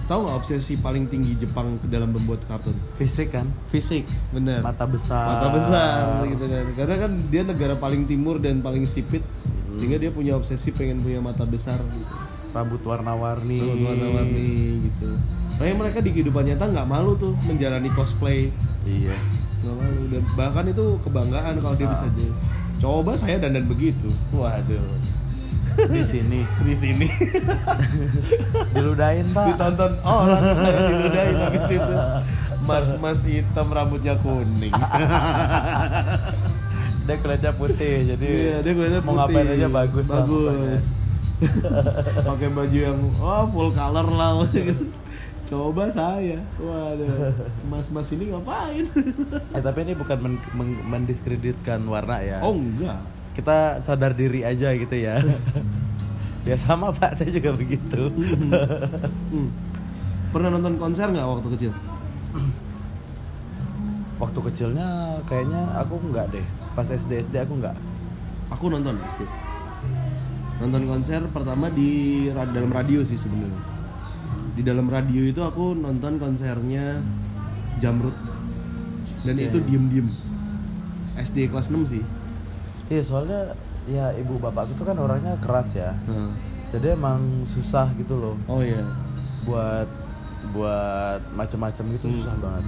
Speaker 1: Tahu nggak obsesi paling tinggi Jepang dalam membuat kartun?
Speaker 2: fisik kan
Speaker 1: Fisik, bener.
Speaker 2: mata besar
Speaker 1: Mata besar gitu kan. Karena kan dia negara paling timur dan paling sipit, sehingga dia punya obsesi pengen punya mata besar. Gitu.
Speaker 2: rambut warna-warni
Speaker 1: warna-warni gitu. Makanya mereka di kehidupan nyata nggak malu tuh menjalani cosplay,
Speaker 2: iya
Speaker 1: nggak malu. Dan bahkan itu kebanggaan kalau dia
Speaker 2: Ah.
Speaker 1: bisa jadi. Coba saya dandan begitu. Waduh.
Speaker 2: Di sini
Speaker 1: Di sini
Speaker 2: diludahin pak
Speaker 1: ditonton orang saya diludahin habis itu. Mas-mas hitam rambutnya kuning.
Speaker 2: dia kulitnya putih jadi
Speaker 1: Iya, dia kulitnya
Speaker 2: mau
Speaker 1: putih.
Speaker 2: ngapain aja bagus.
Speaker 1: Bagus. Pakai baju yang wah full color lah. Coba saya. Waduh. Mas-mas ini ngapain?
Speaker 2: eh tapi ini bukan men- men- mendiskreditkan warna ya
Speaker 1: Oh enggak.
Speaker 2: Kita sadar diri aja gitu ya ya sama pak saya juga begitu
Speaker 1: Hmm. Pernah nonton konser nggak waktu kecil?
Speaker 2: waktu kecilnya kayaknya aku nggak deh pas SD SD aku nggak
Speaker 1: Aku nonton SD. Nonton konser pertama di dalam radio sih sebenarnya. Di dalam radio itu aku nonton konsernya Jamrut. Dan
Speaker 2: Oke.
Speaker 1: itu diem-diem. SD kelas 6 sih.
Speaker 2: Iya soalnya ya ibu bapakku tuh kan orangnya keras ya
Speaker 1: Nah.
Speaker 2: jadi emang susah gitu loh
Speaker 1: Oh iya.
Speaker 2: buat buat macam-macam gitu
Speaker 1: Hmm.
Speaker 2: susah banget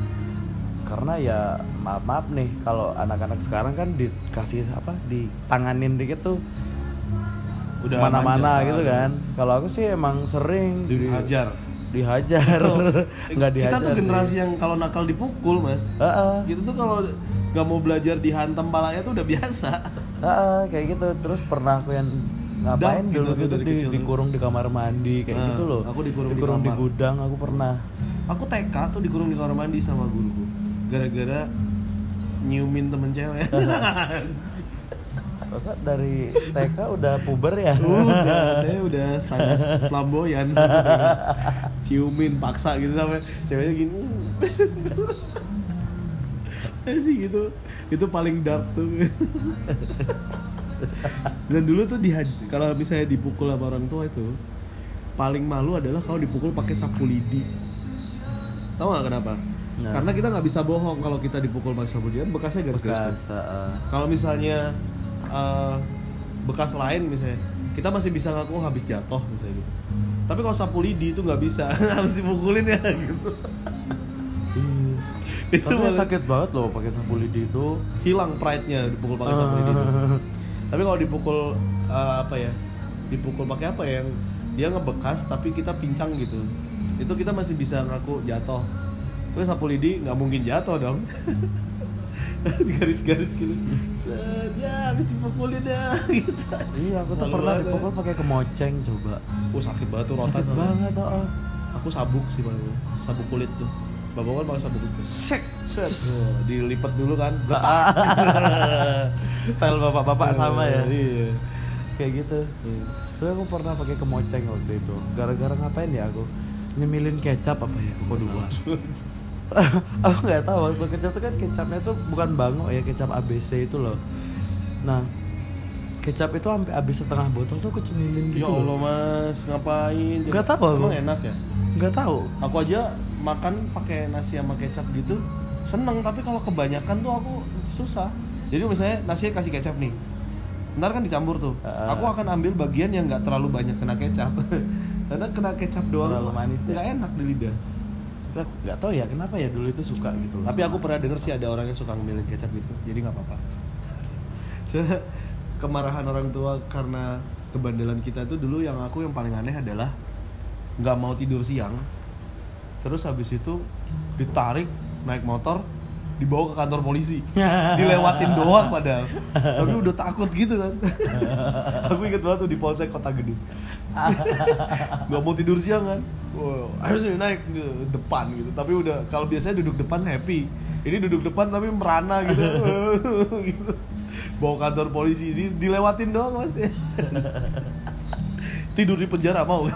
Speaker 2: karena ya maaf maaf nih kalau anak-anak sekarang kan dikasih apa ditanganin dikit tuh
Speaker 1: Udah
Speaker 2: mana-mana gitu kan kalau aku sih emang sering di-
Speaker 1: Dihajar.
Speaker 2: dihajar nggak dihajar
Speaker 1: Kita tuh
Speaker 2: sih.
Speaker 1: generasi yang kalau nakal dipukul, Mas.
Speaker 2: Heeh,
Speaker 1: Gitu tuh kalau nggak mau belajar dihantam palanya tuh udah biasa.
Speaker 2: Heeh, kayak gitu terus pernah aku yang ngapain
Speaker 1: gitu
Speaker 2: dulu gitu
Speaker 1: dari
Speaker 2: di,
Speaker 1: kecil
Speaker 2: dikurung di kamar mandi kayak
Speaker 1: Nah,
Speaker 2: gitu loh
Speaker 1: aku dikurung di
Speaker 2: di,
Speaker 1: kamar.
Speaker 2: gudang aku pernah
Speaker 1: Aku TK tuh dikurung di kamar mandi sama guruku. Gara-gara nyiumin temen cewek.
Speaker 2: Bapak dari TK udah puber ya
Speaker 1: udah, saya udah sangat flamboyan. Ciumin paksa gitu sampai ceweknya gini. Jadi gitu. Itu paling dark tuh. Dan dulu tuh di kalau misalnya dipukul sama orang tua itu paling malu adalah kalau dipukul pakai sapu lidi. Tahu nggak kenapa?
Speaker 2: Nah.
Speaker 1: Karena kita nggak bisa bohong kalau kita dipukul pakai sapu lidi, bekasnya garis-garis.
Speaker 2: bekas heeh.
Speaker 1: Kalau misalnya eh, bekas lain misalnya, kita masih bisa ngaku "Oh, habis jatuh misalnya gitu. Tapi kalau sapu lidi itu nggak bisa, habis dipukulin ya gitu. Itu
Speaker 2: Tapi sakit banget loh pakai sapu lidi itu.
Speaker 1: hilang pride-nya dipukul pakai sapu lidi itu. Tapi kalau dipukul eh, apa ya? Dipukul pakai apa ya? Yang dia ngebekas tapi kita pincang gitu. Itu kita masih bisa ngaku jatuh. Tapi sapu lidi nggak mungkin jatuh dong. Garis-garis gitu. Ya, habis dipukulin ya gitu.
Speaker 2: Iya, aku tuh
Speaker 1: Malu
Speaker 2: pernah dipukul pakai kemoceng coba.
Speaker 1: Oh, sakit banget tuh rotan.
Speaker 2: Sakit banget, oh.
Speaker 1: Aku sabuk sih Bang. Sabuk kulit tuh. Bapak kan pakai sabuk kulit.
Speaker 2: Sek.
Speaker 1: Set. Oh, dilipat dulu kan.
Speaker 2: Style bapak-bapak sama ya.
Speaker 1: Iya.
Speaker 2: Kayak gitu. Tapi aku pernah pakai kemoceng waktu itu. Gara-gara ngapain ya aku? Nyemilin kecap apa ya? Aku salah. aku nggak tahu waktu kecap tuh kan kecapnya tuh bukan bango ya kecap ABC itu loh. Nah kecap itu sampai habis setengah botol tuh aku cemilin gitu
Speaker 1: ya
Speaker 2: loh.
Speaker 1: Allah mas ngapain?
Speaker 2: Nggak tahu aku.
Speaker 1: emang. enak ya?
Speaker 2: Nggak tahu.
Speaker 1: Aku aja makan pakai nasi sama kecap gitu seneng. Tapi kalau kebanyakan tuh aku susah. Jadi misalnya nasi kasih kecap nih ntar kan dicampur tuh. Aku akan ambil bagian yang nggak terlalu banyak kena kecap. Karena kena kecap doang
Speaker 2: Terlalu manis ya?
Speaker 1: nggak enak di lidah.
Speaker 2: Nggak tahu ya kenapa ya dulu itu suka gitu loh.
Speaker 1: Tapi aku pernah denger sih ada orang yang suka ngemilin kecap gitu. Jadi nggak apa-apa kemarahan orang tua karena kebandelan kita tuh dulu yang aku yang paling aneh adalah nggak mau tidur siang. Terus habis itu ditarik naik motor dibawa ke kantor polisi. Dilewatin doang padahal. Tapi udah takut gitu kan. Aku inget banget tuh di polsek kota gede. Nggak mau tidur siang kan. Wow, harus naik ke depan gitu. Tapi udah kalau biasanya duduk depan happy. Ini duduk depan tapi merana gitu gitu bawa kantor polisi di, dilewatin doang mas. Tidur di penjara mau?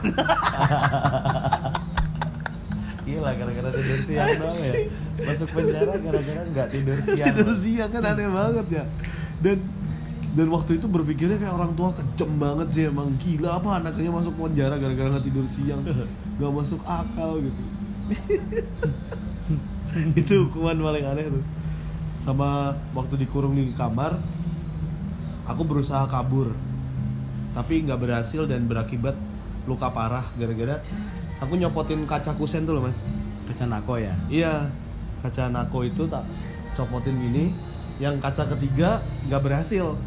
Speaker 2: Gila gara-gara tidur siang doang ya? Masuk penjara gara-gara nggak tidur siang
Speaker 1: tidur siang kan aneh banget ya. Dan dan waktu itu berpikirnya kayak orang tua kejem banget sih emang gila apa anaknya masuk penjara gara-gara nggak tidur siang? Nggak masuk akal gitu. Itu hukuman paling aneh tuh. Sama waktu dikurung di kamar aku berusaha kabur tapi nggak berhasil dan berakibat luka parah gara-gara aku nyopotin kaca kusen tuh loh mas.
Speaker 2: Kaca nako ya?
Speaker 1: Iya, kaca nako itu tak copotin gini, yang kaca ketiga nggak berhasil,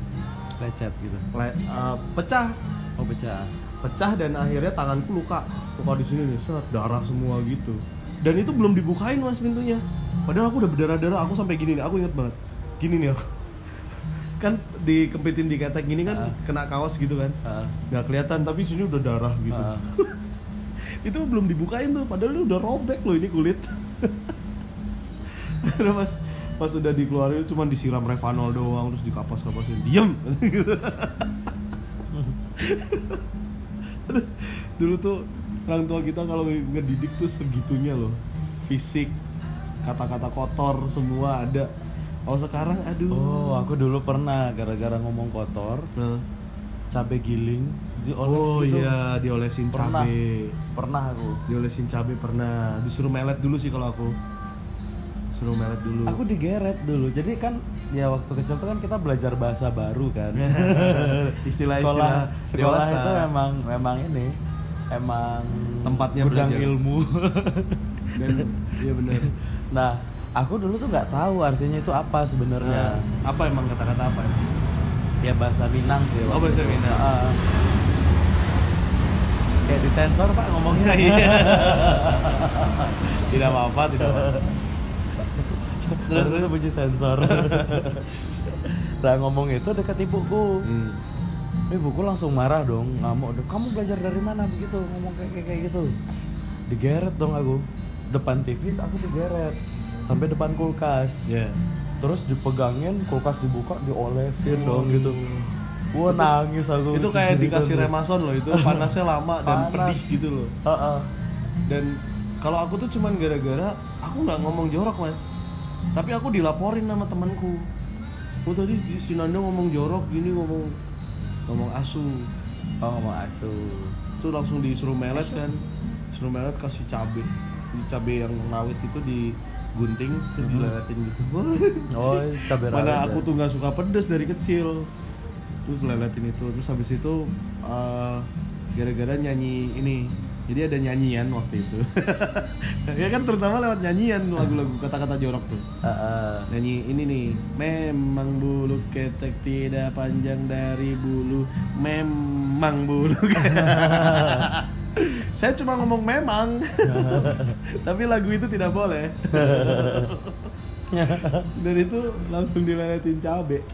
Speaker 2: Lecet gitu?
Speaker 1: Le- eh, pecah,
Speaker 2: Oh pecah.
Speaker 1: Pecah dan akhirnya tanganku luka, luka di sini nih, set, darah semua gitu. Dan itu belum dibukain mas pintunya, padahal aku udah berdarah-darah, aku sampai gini nih, aku inget banget, gini nih aku. Kan dikempitin di ketek gini kan
Speaker 2: Ah.
Speaker 1: kena kaos gitu kan.
Speaker 2: Ah.
Speaker 1: nggak kelihatan tapi sini udah darah gitu.
Speaker 2: Ah.
Speaker 1: itu belum dibukain tuh padahal ini udah robek loh ini kulit. Pas pas udah dikeluarin cuma disiram Revanol doang terus dikapas-kapasin. Diem! Terus dulu tuh orang tua kita kalau ngedidik tuh segitunya loh. Fisik kata-kata kotor semua ada kalau sekarang aduh
Speaker 2: Oh aku dulu pernah gara-gara ngomong kotor
Speaker 1: Nah.
Speaker 2: Cabe giling dioles
Speaker 1: oh
Speaker 2: gitu.
Speaker 1: iya diolesin
Speaker 2: Pernah.
Speaker 1: cabe
Speaker 2: Pernah aku
Speaker 1: diolesin cabe pernah disuruh melet dulu sih kalau aku suruh melet dulu
Speaker 2: Aku digeret dulu. Jadi kan ya waktu kecil tuh kan kita belajar bahasa baru kan.
Speaker 1: Istilah-istilah
Speaker 2: sekolah sekolah
Speaker 1: dewasa.
Speaker 2: itu memang memang ini emang
Speaker 1: Tempatnya
Speaker 2: gudang
Speaker 1: belajar.
Speaker 2: ilmu.
Speaker 1: dan iya benar
Speaker 2: nah, aku dulu tuh nggak tahu artinya itu apa sebenarnya.
Speaker 1: apa emang kata-kata apa
Speaker 2: Ya bahasa Minang sih.
Speaker 1: Oh, bahasa. Minang.
Speaker 2: Ah. kayak disensor pak ngomongnya.
Speaker 1: Iya. tidak apa-apa tidak apa
Speaker 2: Terus itu bunyi sensor. nah ngomong itu dekat ibuku.
Speaker 1: hmm.
Speaker 2: Ibuku langsung marah dong, ngamuk. Kamu belajar dari mana begitu ngomong kayak kayak, kayak gitu? Digeret dong aku. Depan TV aku digeret sampai depan kulkas.
Speaker 1: ya
Speaker 2: Terus dipegangin, kulkas dibuka, diolesin dong gitu. Wah nangis aku.
Speaker 1: itu kayak dikasih
Speaker 2: tuh.
Speaker 1: remason loh itu panasnya lama dan
Speaker 2: Panas.
Speaker 1: pedih gitu loh
Speaker 2: Heeh.
Speaker 1: dan kalau aku tuh cuman gara-gara aku nggak ngomong jorok mas tapi aku dilaporin sama temanku oh tadi si Nando ngomong jorok gini ngomong ngomong asu
Speaker 2: Oh mau asuh.
Speaker 1: itu langsung disuruh melet kan suruh melet kasih cabe di cabe yang rawit itu digunting terus dileletin gitu
Speaker 2: Oh cabai rawit.
Speaker 1: mana
Speaker 2: ya?
Speaker 1: aku tuh nggak suka pedes dari kecil terus leletin itu terus habis itu eh, gara-gara nyanyi ini jadi ada nyanyian waktu itu. Ya kan terutama lewat nyanyian lagu-lagu kata-kata jorok tuh.
Speaker 2: Heeh.
Speaker 1: nyanyi ini nih memang bulu ketek tidak panjang dari bulu memang bulu saya cuma ngomong memang tapi lagu itu tidak boleh. Dan itu langsung dileletin cabe.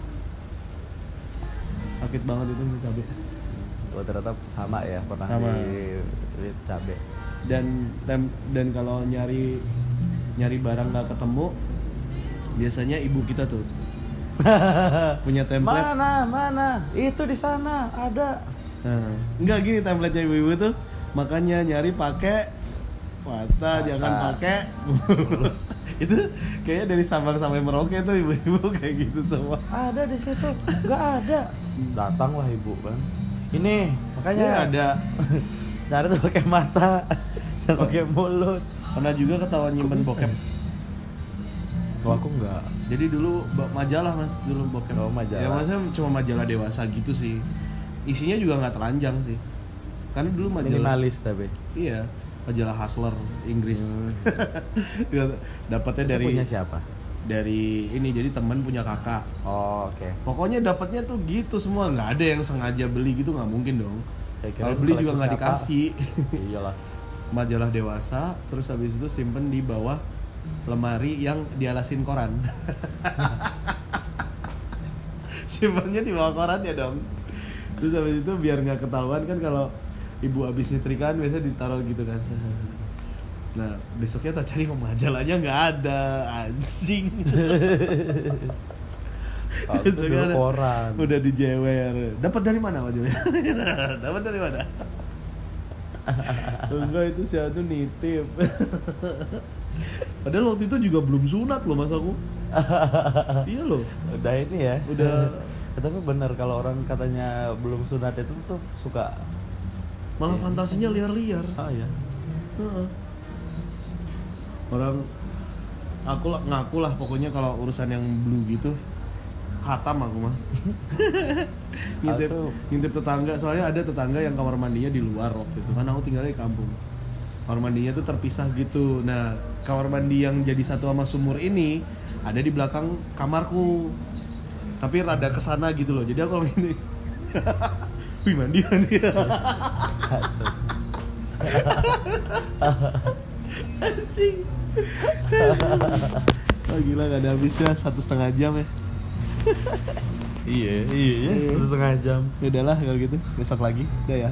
Speaker 1: Sakit banget itu cabe
Speaker 2: Oh ternyata sama ya pernah
Speaker 1: Sama.
Speaker 2: di, di cabe.
Speaker 1: dan tem dan kalau nyari nyari barang nggak ketemu biasanya ibu kita tuh punya template
Speaker 2: Mana mana? Itu di sana ada.
Speaker 1: Nah, enggak gini template ibu-ibu tuh makanya nyari pakai mata jangan pakai itu kayaknya dari Sabang sampai Merauke tuh ibu-ibu kayak gitu semua
Speaker 2: ada di situ nggak ada datanglah ibu kan ini makanya
Speaker 1: Iya, ada.
Speaker 2: Nara tuh pakai mata dan pakai mulut.
Speaker 1: Pernah juga ketahuan nyimpen bokep.
Speaker 2: Kalau aku nggak.
Speaker 1: Jadi dulu majalah mas dulu bokep.
Speaker 2: Oh, majalah.
Speaker 1: ya maksudnya cuma majalah dewasa gitu sih. Isinya juga nggak telanjang sih. Karena dulu majalah
Speaker 2: minimalis tapi.
Speaker 1: Iya majalah Hustler Inggris.
Speaker 2: Hmm.
Speaker 1: Dapatnya dari
Speaker 2: punya siapa
Speaker 1: dari ini jadi teman punya kakak.
Speaker 2: Oh oke.
Speaker 1: Pokoknya dapatnya tuh gitu semua. Nggak ada yang sengaja beli gitu nggak mungkin dong.
Speaker 2: Ya,
Speaker 1: kalau beli juga nggak dikasih.
Speaker 2: Iyalah.
Speaker 1: Majalah dewasa terus habis itu simpen di bawah lemari yang dialasin koran. Simpennya di bawah koran ya dong. Terus habis itu biar nggak ketahuan kan kalau ibu habis nyetrika kan biasanya ditaruh gitu kan nah besoknya tak cari oh, majalahnya nggak ada anjing.
Speaker 2: Itu dulu
Speaker 1: kan
Speaker 2: koran.
Speaker 1: udah dijewer dapat dari mana majalahnya dapat dari mana? Enggak itu si Anu nitip. Padahal waktu itu juga belum sunat loh mas aku. Iya loh.
Speaker 2: Udah ini ya.
Speaker 1: Udah.
Speaker 2: Ya, tapi bener kalau orang katanya belum sunat itu tuh suka.
Speaker 1: Malah
Speaker 2: Iya.
Speaker 1: fantasinya liar-liar.
Speaker 2: Ah ya
Speaker 1: Heeh. Orang aku ngaku lah pokoknya kalau urusan yang blue gitu. Hatam aku mah. Ngintip ngintip tetangga. Soalnya ada tetangga yang kamar mandinya di luar waktu itu. Kan aku tinggalnya di kampung. Kamar mandinya tuh terpisah gitu. Nah kamar mandi yang jadi satu sama sumur ini ada di belakang kamarku. Tapi rada ke sana gitu loh. Jadi aku kalau gini wih mandi mandi. Anjing oh gila gak ada habisnya. Satu setengah jam ya?
Speaker 2: Iya iya.
Speaker 1: Iya.
Speaker 2: satu setengah jam.
Speaker 1: Ya udahlah kalau gitu. Besok lagi. Udah ya